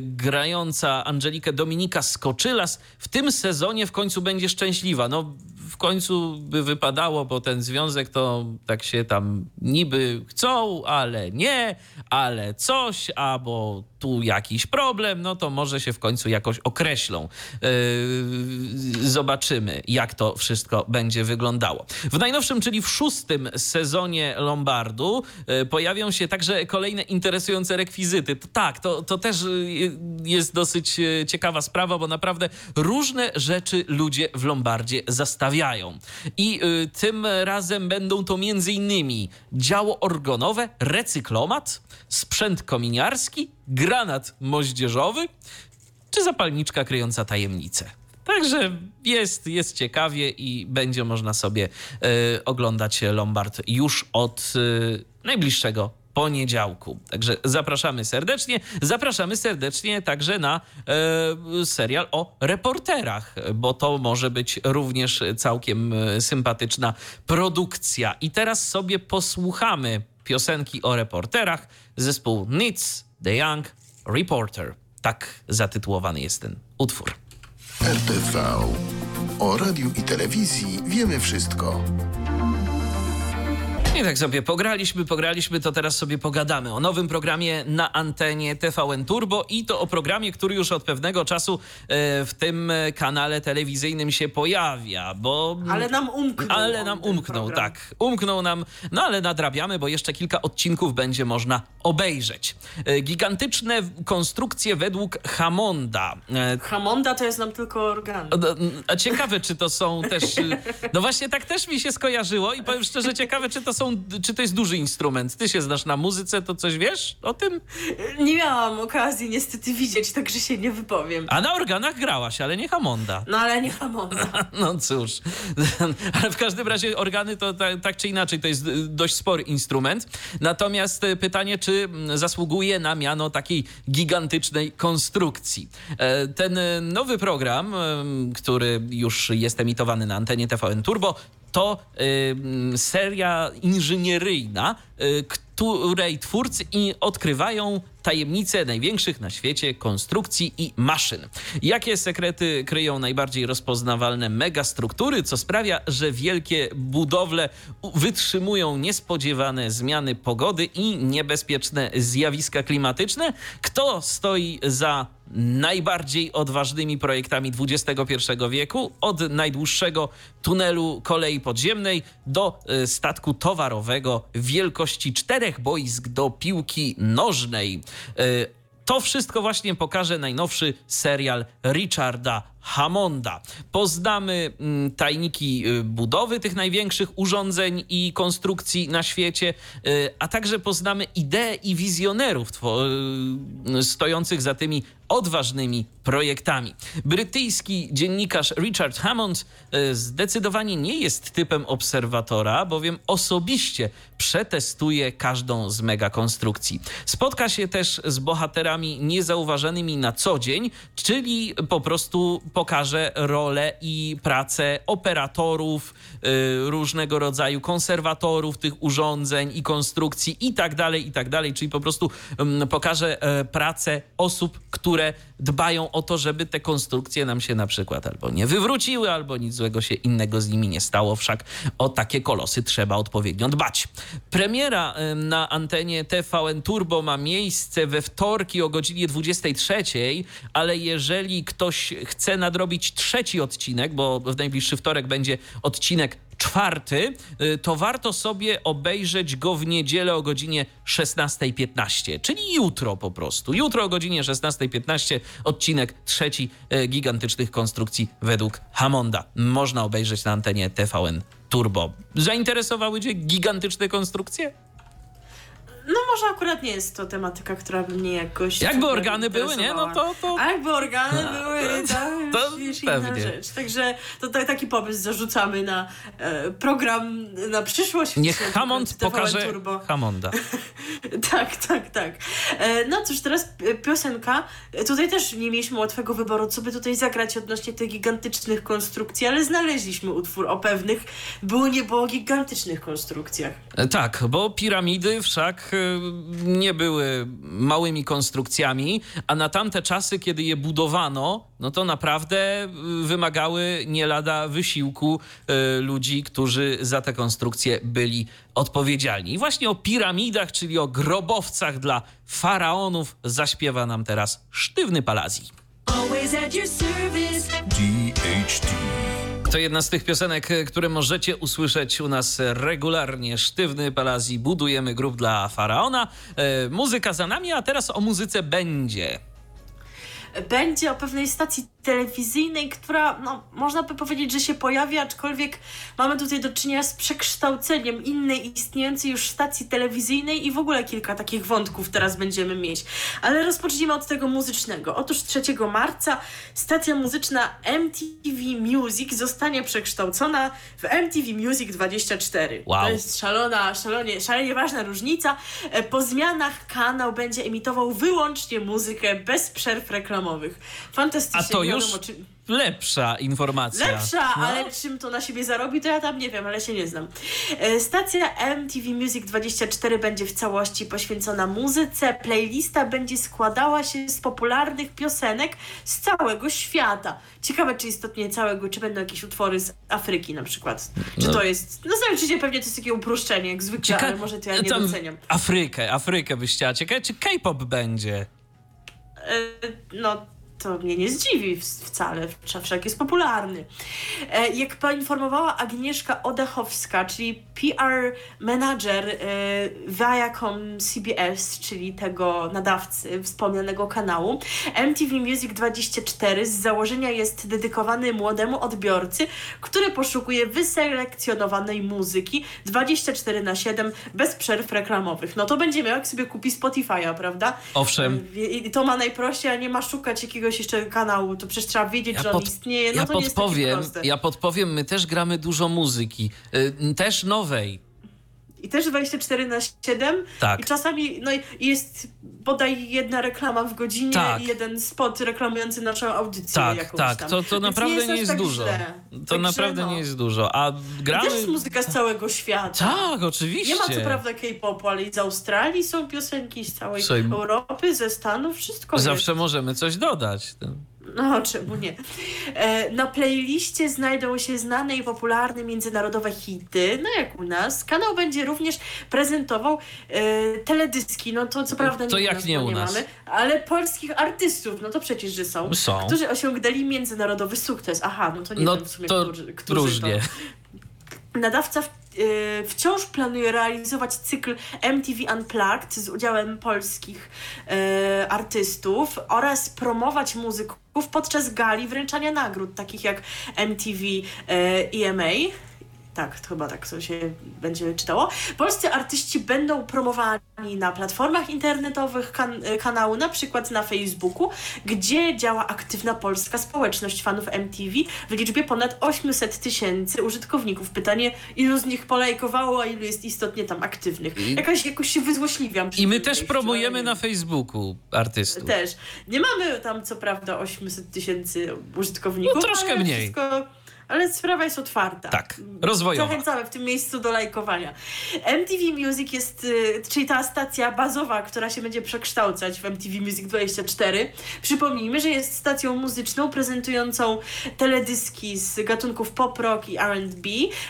grająca Angelikę Dominika Skoczylas, w tym sezonie w końcu będzie szczęśliwa. No w końcu by wypadało, bo ten związek to tak się tam niby chcą, ale nie, ale coś, albo tu jakiś problem, no to może się w końcu jakoś określą. Yy, zobaczymy, jak to wszystko będzie wyglądało. W najnowszym, czyli w szóstym sezonie Lombardu yy, pojawią się także kolejne interesujące rekwizyty. Tak, to, to też yy, jest dosyć ciekawa sprawa, bo naprawdę różne rzeczy ludzie w Lombardzie zastawiają. I yy, tym razem będą to innymi działo organowe, recyklomat, sprzęt kominiarski, granat moździerzowy czy zapalniczka kryjąca tajemnicę. Także jest, jest ciekawie i będzie można sobie y, oglądać Lombard już od y, najbliższego poniedziałku. Także zapraszamy serdecznie. Zapraszamy serdecznie także na e, serial o reporterach, bo to może być również całkiem sympatyczna produkcja. I teraz sobie posłuchamy piosenki o reporterach. Zespół Nits The Young Reporter. Tak zatytułowany jest ten utwór. RTV. O radiu i telewizji wiemy wszystko. I tak sobie pograliśmy, pograliśmy, to teraz sobie pogadamy o nowym programie na antenie TVN Turbo i to o programie, który już od pewnego czasu e, w tym kanale telewizyjnym się pojawia, bo... Ale nam umknął. Ale nam umknął, program. tak. Umknął nam, no ale nadrabiamy, bo jeszcze kilka odcinków będzie można obejrzeć. E, Gigantyczne konstrukcje według Hammonda. E, Hamonda to jest nam tylko organ. no, A ciekawe, czy to są też. No właśnie, tak też mi się skojarzyło i powiem szczerze, ciekawe, czy to są, czy to jest duży instrument. Ty się znasz na muzyce, to coś wiesz o tym? Nie miałam okazji niestety widzieć, także się nie wypowiem. A na organach grałaś, ale nie Hamonda. No ale nie Hamonda. No cóż, ale w każdym razie organy to ta, tak czy inaczej to jest dość spory instrument. Natomiast y, pytanie, czy mm, zasługuje na miano takiej gigantycznej konstrukcji. E, Ten y, nowy program, który już jest emitowany na antenie TVN Turbo, to y, seria inżynieryjna, y, której twórcy odkrywają tajemnice największych na świecie konstrukcji i maszyn. Jakie sekrety kryją najbardziej rozpoznawalne megastruktury, co sprawia, że wielkie budowle wytrzymują niespodziewane zmiany pogody i niebezpieczne zjawiska klimatyczne? Kto stoi za najbardziej odważnymi projektami XXI wieku, od najdłuższego tunelu kolei podziemnej do y, statku towarowego wielkości czterech boisk do piłki nożnej. Y, To wszystko właśnie pokaże najnowszy serial Richarda Hammonda. Poznamy mm, tajniki y, budowy tych największych urządzeń i konstrukcji na świecie, y, a także poznamy idee i wizjonerów y, stojących za tymi odważnymi projektami. Brytyjski dziennikarz Richard Hammond zdecydowanie nie jest typem obserwatora, bowiem osobiście przetestuje każdą z megakonstrukcji. Spotka się też z bohaterami niezauważanymi na co dzień, czyli po prostu pokaże rolę i pracę operatorów, y, różnego rodzaju konserwatorów tych urządzeń i konstrukcji i tak dalej, i tak dalej, czyli po prostu mm, pokaże e, pracę osób, które dbają o to, żeby te konstrukcje nam się na przykład albo nie wywróciły, albo nic złego się innego z nimi nie stało, wszak o takie kolosy trzeba odpowiednio dbać. Premiera em, na antenie TVN Turbo ma miejsce we wtorki o godzinie 23, ale jeżeli ktoś chce nadrobić trzeci odcinek, bo w najbliższy wtorek będzie odcinek czwarty, y, to warto sobie obejrzeć go w niedzielę o godzinie 16.15, czyli jutro po prostu. Jutro o godzinie 16.15 odcinek trzeci e, gigantycznych konstrukcji według Hammonda. Można obejrzeć na antenie TVN Turbo. Zainteresowały Cię gigantyczne konstrukcje? No może akurat nie jest to tematyka, która by mnie jakoś... Jakby organy były, nie? No to- to- A jakby organy były, to, to inna pewnie. rzecz. Także to ta, taki pomysł zarzucamy na e, program na przyszłość. Niech Hammond pokaże Turbo. Hammonda. Tak, tak, tak. E, No cóż, teraz piosenka. E, Tutaj też nie mieliśmy łatwego wyboru, co by tutaj zagrać odnośnie tych gigantycznych konstrukcji, ale znaleźliśmy utwór o pewnych, było nie było gigantycznych konstrukcjach. E, Tak, bo piramidy wszak nie były małymi konstrukcjami, a na tamte czasy, kiedy je budowano, no to naprawdę e, wymagały nie lada wysiłku e, ludzi, którzy za te konstrukcje byli odpowiedzialni. I właśnie o piramidach, czyli o grobowcach dla faraonów zaśpiewa nam teraz Sztywny Palazzi. Always To jedna z tych piosenek, e, które możecie usłyszeć u nas regularnie. Sztywny Palazzi, budujemy grób dla faraona. E, muzyka za nami, a teraz o muzyce będzie. będzie o pewnej stacji telewizyjnej, która, no, można by powiedzieć, że się pojawi, aczkolwiek mamy tutaj do czynienia z przekształceniem innej istniejącej już stacji telewizyjnej i w ogóle kilka takich wątków teraz będziemy mieć. Ale rozpocznijmy od tego muzycznego. Otóż 3 marca stacja muzyczna MTV Music zostanie przekształcona w MTV Music 24. Wow. To jest szalona, szalonie, szalenie ważna różnica. E, Po zmianach kanał będzie emitował wyłącznie muzykę bez przerw reklamowych. Fantastycznie. A to nie już- wiadomo, czy... lepsza informacja. Lepsza, No. ale czym to na siebie zarobi, to ja tam nie wiem, ale się nie znam. E, Stacja MTV Music 24 będzie w całości poświęcona muzyce. Playlista będzie składała się z popularnych piosenek z całego świata. Ciekawe, czy istotnie całego, czy będą jakieś utwory z Afryki na przykład. Czy No. to jest. No oczywiście pewnie to jest takie uproszczenie, jak zwykle, Cieka- ale może to ja nie tam doceniam. Afrykę, Afrykę byś chciała. Ciekawe, czy K-pop będzie. E, no to mnie nie zdziwi wcale, wszak jest popularny. E, Jak poinformowała Agnieszka Odechowska, czyli PR manager e, Viacom CBS, czyli tego nadawcy wspomnianego kanału, MTV Music 24 z założenia jest dedykowany młodemu odbiorcy, który poszukuje wyselekcjonowanej muzyki 24 na 7 bez przerw reklamowych. No to będzie miał, jak sobie kupi Spotify'a, prawda? Owszem. I to ma najprościej, a nie ma szukać jakiegoś jeszcze kanału. To przecież trzeba wiedzieć, że on istnieje. No ja to nie jest takie podpowiem, proste. ja podpowiem, my też gramy dużo muzyki. Y, też nowej. I też 24 na 7. Tak. I czasami no, jest bodaj jedna reklama w godzinie Tak. i jeden spot reklamujący naszą audycję Tak, jakąś tak. tam. To, to Więc naprawdę nie aż jest tak dużo. źle. To Także naprawdę no. nie jest dużo. A gramy... też jest muzyka z całego świata. Tak, oczywiście. Nie ma co prawda K-popu, ale i z Australii są piosenki, z całej Słuchaj, Europy, ze Stanów, wszystko Zawsze jest. możemy coś dodać. No, czemu nie? E, na playliście znajdą się znane i popularne międzynarodowe hity, no jak u nas. Kanał będzie również prezentował e, teledyski, no to co prawda nie To u jak nas, nie bo u nas? mamy, ale polskich artystów, no to przecież, że są. Są. Którzy osiągnęli międzynarodowy sukces. Aha, no to nie No wiem w sumie, to którzy, którzy różnie. to. Nadawca w, wciąż planuje realizować cykl MTV Unplugged z udziałem polskich y, artystów oraz promować muzyków podczas gali wręczania nagród, takich jak MTV y, EMA. Tak, chyba tak to się będzie czytało. Polscy artyści będą promowani na platformach internetowych kan- y, kanału, na przykład na Facebooku, gdzie działa aktywna polska społeczność fanów MTV w liczbie ponad 800 tysięcy użytkowników. Pytanie, ilu z nich polajkowało, a ilu jest istotnie tam aktywnych. I- Jakaś, jakoś się wyzłośliwiam. I my też promujemy na Facebooku artystów. też. Nie mamy tam co prawda 800 tysięcy użytkowników. No, troszkę mniej. Wszystko, ale sprawa jest otwarta. Tak, rozwojowa. Zachęcamy w tym miejscu do lajkowania. MTV Music jest, y, czyli ta stacja bazowa, która się będzie przekształcać w MTV Music 24. Przypomnijmy, że jest stacją muzyczną prezentującą teledyski z gatunków pop, rock i R&B.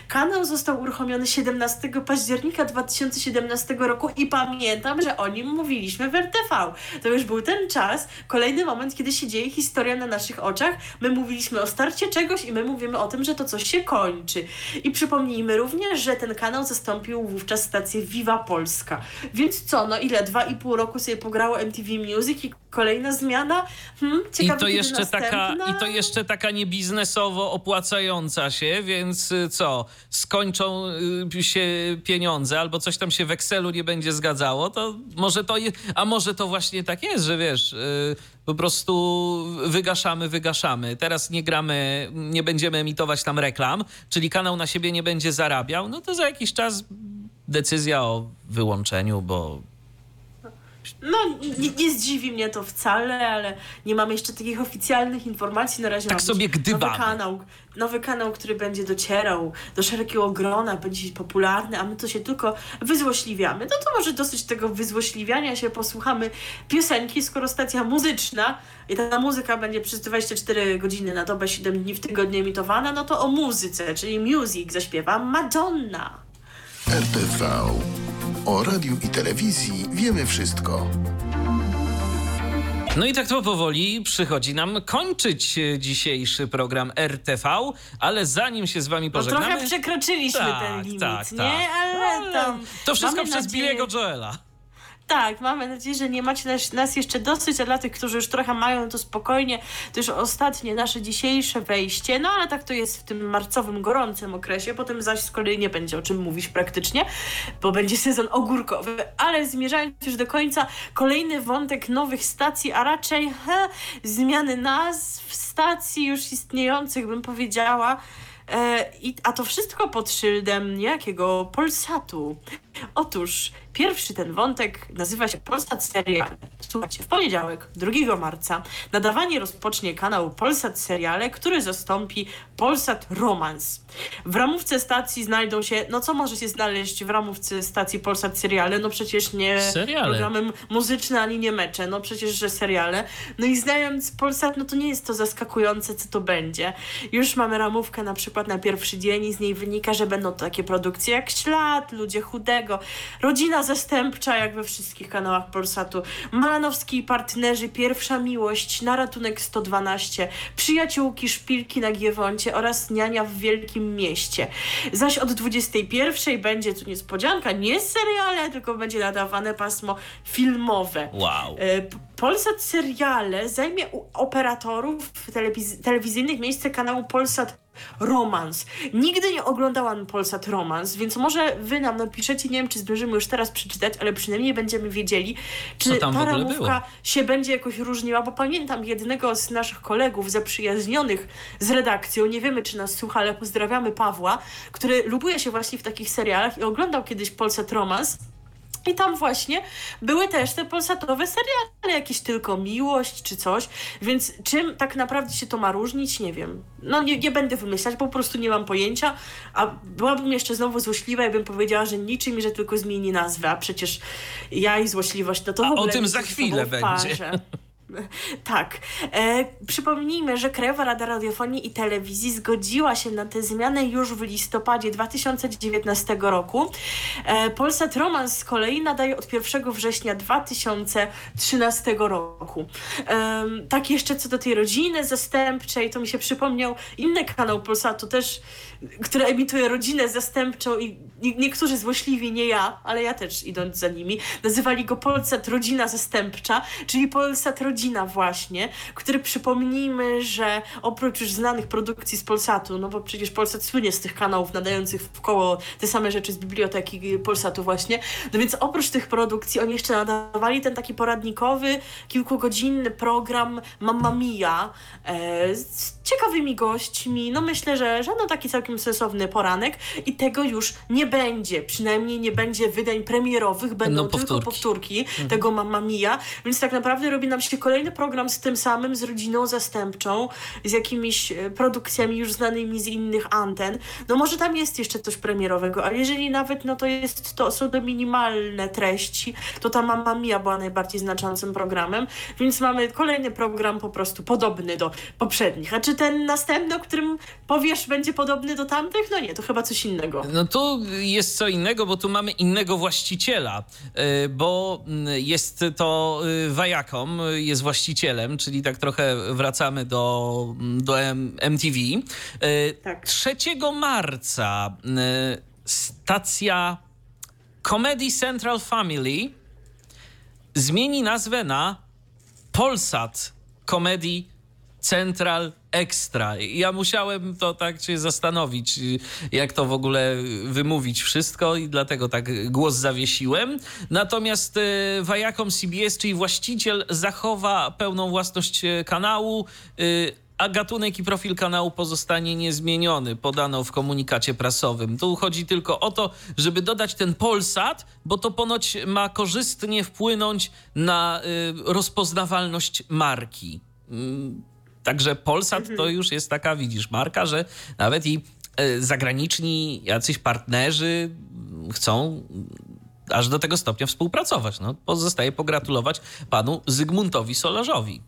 Kanał został uruchomiony 17 października 2017 roku i pamiętam, że o nim mówiliśmy w RTV. To już był ten czas, kolejny moment, kiedy się dzieje historia na naszych oczach. My mówiliśmy o starcie czegoś i my mówimy o tym, że to coś się kończy. I przypomnijmy również, że ten kanał zastąpił wówczas stację Viva Polska. Więc co, no ile? Dwa i pół roku sobie pograło MTV Music i kolejna zmiana? Hmm, I ciekawe, to, kiedy jeszcze taka? I to jeszcze taka niebiznesowo opłacająca się, więc y, co, skończą y, się pieniądze albo coś tam się w Excelu nie będzie zgadzało, to może to, je- a może to właśnie tak jest, że wiesz, y, po prostu wygaszamy, wygaszamy. Teraz nie gramy, nie będziemy emitować tam reklam, czyli kanał na siebie nie będzie zarabiał, no to za jakiś czas decyzja o wyłączeniu, bo No, nie, nie zdziwi mnie to wcale, ale nie mamy jeszcze takich oficjalnych informacji. Na razie Tak sobie gdybamy. Nowy kanał, nowy kanał, który będzie docierał do szerokiego grona, będzie popularny, a my to się tylko wyzłośliwiamy. No to może dosyć tego wyzłośliwiania się posłuchamy piosenki, skoro stacja muzyczna i ta muzyka będzie przez 24 godziny na dobę, 7 dni w tygodniu emitowana, no to o muzyce, czyli music zaśpiewa Madonna. RTV. O radiu i telewizji wiemy wszystko. No i tak to powoli przychodzi nam kończyć e, dzisiejszy program RTV, ale zanim się z wami No pożegnamy... trochę przekroczyliśmy Tak, ten limit, tak, nie? tak. Ale tam... To wszystko przez nadzieję- Billy'ego Joela. Tak, mamy nadzieję, że nie macie nas, nas jeszcze dosyć, a dla tych, którzy już trochę mają, to spokojnie. To już ostatnie nasze dzisiejsze wejście, no ale tak to jest w tym marcowym, gorącym okresie. Potem zaś z kolei nie będzie o czym mówić praktycznie, bo będzie sezon ogórkowy. Ale zmierzając już do końca, kolejny wątek nowych stacji, a raczej he, zmiany nazw stacji już istniejących, bym powiedziała. E, i, a to wszystko pod szyldem jakiego Polsatu. Otóż pierwszy ten wątek nazywa się Polsat Seriale. Słuchajcie, w poniedziałek, 2 marca, nadawanie rozpocznie kanał Polsat Seriale, który zastąpi Polsat Romans. W ramówce stacji znajdą się, no co może się znaleźć w ramówce stacji Polsat Seriale? No przecież nie Seriale. programy muzyczne ani nie mecze, no przecież, że seriale. No i znając Polsat, no to nie jest to zaskakujące, co to będzie. Już mamy ramówkę na przykład na pierwszy dzień i z niej wynika, że będą to takie produkcje jak Ślad, Ludzie Chudego, Rodzina Zastępcza, jak we wszystkich kanałach Polsatu, Malanowski i partnerzy, Pierwsza Miłość, Na ratunek 112, Przyjaciółki, Szpilki na Giewoncie oraz Niania w Wielkim Mieście. Zaś od 21 będzie tu niespodzianka, nie seriale, tylko będzie nadawane pasmo filmowe. Wow. Polsat Seriale zajmie u operatorów telewiz telewizyjnych miejsce kanału Polsat Romans. Nigdy nie oglądałam Polsat Romans, więc może wy nam napiszecie, nie wiem czy zdążymy już teraz przeczytać, ale przynajmniej będziemy wiedzieli, czy ta ramówka się będzie jakoś różniła, bo pamiętam jednego z naszych kolegów zaprzyjaźnionych z redakcją, nie wiemy czy nas słucha, ale pozdrawiamy Pawła, który lubuje się właśnie w takich serialach i oglądał kiedyś Polsat Romans. I tam właśnie były też te polsatowe seriale, jakieś tylko miłość czy coś, więc czym tak naprawdę się to ma różnić, nie wiem. No nie, nie będę wymyślać, po prostu nie mam pojęcia, a byłabym jeszcze znowu złośliwa, jakbym powiedziała, że niczym i że tylko zmieni nazwę, a przecież ja i złośliwość, no to w A o ogóle tym nie za chwilę w będzie. Tak. E, przypomnijmy, że Krajowa Rada Radiofonii i Telewizji zgodziła się na tę zmianę już w listopadzie 2019 roku. E, Polsat Romans z kolei nadaje od 1 września 2013 roku. Em, tak jeszcze co do tej rodziny zastępczej, to mi się przypomniał inny kanał Polsatu też, który emituje rodzinę zastępczą i nie- niektórzy złośliwi, nie ja, ale ja też idąc za nimi, nazywali go Polsat Rodzina Zastępcza, czyli Polsat Rodzina właśnie, który przypomnijmy, że oprócz już znanych produkcji z Polsatu, no bo przecież Polsat słynie z tych kanałów nadających w koło te same rzeczy z biblioteki Polsatu właśnie, no więc oprócz tych produkcji oni jeszcze nadawali ten taki poradnikowy, kilkugodzinny program Mamma Mia e, z ciekawymi gośćmi, no myślę, że, że no taki całkiem sensowny poranek i tego już nie będzie, przynajmniej nie będzie wydań premierowych, będą Będą tylko powtórki. powtórki tego Mamma Mia, więc tak naprawdę robi nam się kolejny program z tym samym, z rodziną zastępczą, z jakimiś e, produkcjami już znanymi z innych anten. No może tam jest jeszcze coś premierowego, ale jeżeli nawet no to jest to są to minimalne treści, to ta Mamma Mia była najbardziej znaczącym programem, więc mamy kolejny program po prostu podobny do poprzednich. A czy ten następny, o którym powiesz, będzie podobny do tamtych? No nie, to chyba coś innego. No tu jest co innego, bo tu mamy innego właściciela, y, bo y, jest to y, Viacom, y, jest właścicielem, czyli tak trochę wracamy do, do M- MTV. Tak. 3 marca stacja Comedy Central Family zmieni nazwę na Polsat Comedy Central Extra. Ja musiałem to tak się zastanowić, jak to w ogóle wymówić wszystko i dlatego tak głos zawiesiłem. Natomiast y, Viacom CBS, czyli właściciel, zachowa pełną własność y, kanału, y, a gatunek i profil kanału pozostanie niezmieniony, podano w komunikacie prasowym. Tu chodzi tylko o to, żeby dodać ten Polsat, bo to ponoć ma korzystnie wpłynąć na rozpoznawalność marki. Także Polsat to już jest taka, widzisz, marka, że nawet i e, zagraniczni jacyś partnerzy chcą aż do tego stopnia współpracować. No, pozostaje pogratulować panu Zygmuntowi Solarzowi.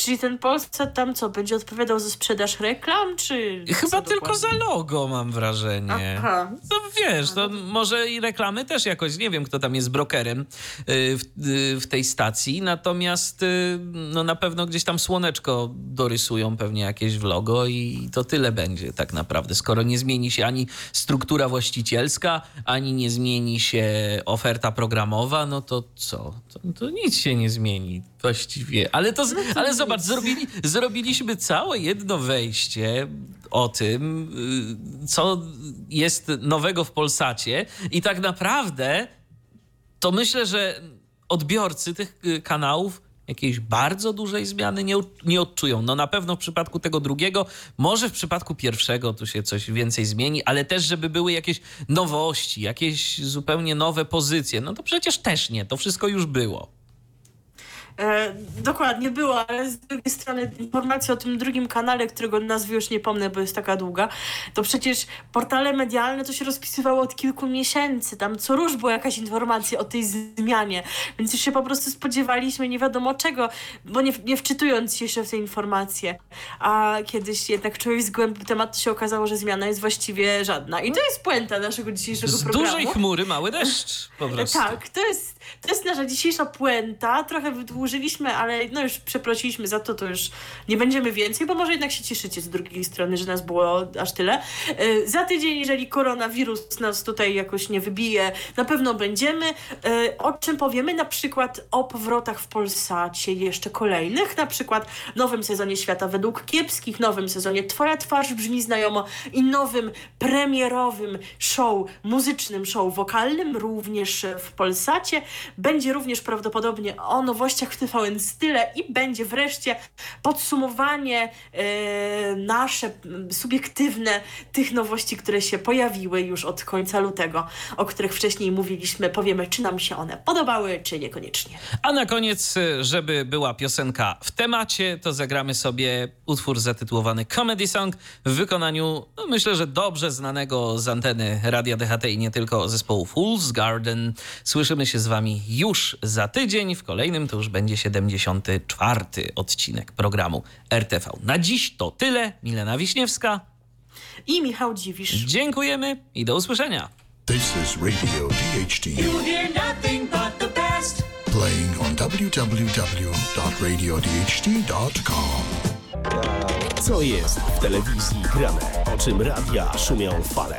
Czyli ten Polsat tam co, będzie odpowiadał za sprzedaż reklam, czy... Chyba tylko za logo, mam wrażenie. Aha. No wiesz, to może i reklamy też jakoś, nie wiem kto tam jest brokerem y, w, y, w tej stacji, natomiast y, no na pewno gdzieś tam słoneczko dorysują pewnie jakieś w logo i to tyle będzie tak naprawdę. Skoro nie zmieni się ani struktura właścicielska, ani nie zmieni się oferta programowa, no to co? To, to nic się nie zmieni właściwie. Ale, to, z- ale zobacz, zrobili, zrobiliśmy całe jedno wejście o tym, y, co jest nowego w Polsacie i tak naprawdę to myślę, że odbiorcy tych y, kanałów jakiejś bardzo dużej zmiany nie, nie odczują. No na pewno w przypadku tego drugiego, może w przypadku pierwszego tu się coś więcej zmieni, ale też, żeby były jakieś nowości, jakieś zupełnie nowe pozycje. No to przecież też nie, to wszystko już było. E, dokładnie było, ale z drugiej strony informacja o tym drugim kanale, którego nazwy już nie pomnę, bo jest taka długa, to przecież portale medialne to się rozpisywało od kilku miesięcy. Tam co róż była jakaś informacja o tej zmianie, więc już się po prostu spodziewaliśmy nie wiadomo czego, bo nie, nie wczytując się jeszcze w te informacje. A kiedyś jednak człowiek zgłębił temat, to się okazało, że zmiana jest właściwie żadna. I to jest puenta naszego dzisiejszego Z programu. dużej chmury mały deszcz po prostu. Tak, to jest, to jest nasza dzisiejsza puenta. Trochę wydłużyliśmy, ale no już przeprosiliśmy za to, to już nie będziemy więcej, bo może jednak się cieszycie z drugiej strony, że nas było aż tyle. E, Za tydzień, jeżeli koronawirus nas tutaj jakoś nie wybije, na pewno będziemy. E, O czym powiemy? Na przykład o powrotach w Polsacie jeszcze kolejnych, na przykład nowym sezonie Świata według kiepskich, nowym sezonie Twoja twarz brzmi znajomo i nowym premierowym show, muzycznym show wokalnym, również w Polsacie. Będzie również prawdopodobnie o nowościach TVN Style i będzie wreszcie podsumowanie e, nasze subiektywne tych nowości, które się pojawiły już od końca lutego, o których wcześniej mówiliśmy. Powiemy, czy nam się one podobały, czy niekoniecznie. A na koniec, y, żeby była piosenka w temacie, to zagramy sobie utwór zatytułowany Comedy Song w wykonaniu, no myślę, że dobrze znanego z anteny Radia DHT i nie tylko zespołu Fool's Garden. Słyszymy się z wami już za tydzień. W kolejnym to już będzie 74. odcinek programu RTV. Na dziś to tyle. Milena Wiśniewska. I Michał Dziwisz. Dziękujemy i do usłyszenia. This is Radio DHT You hear nothing but the best. playing on www.radiodht.com. Co jest w telewizji grane? O czym radia szumią fale?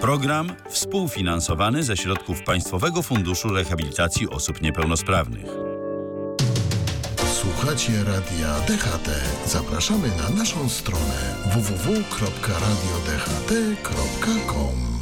Program współfinansowany ze środków Państwowego Funduszu Rehabilitacji Osób Niepełnosprawnych. Słuchacie Radia DHT. Zapraszamy na naszą stronę www.radiodht.com.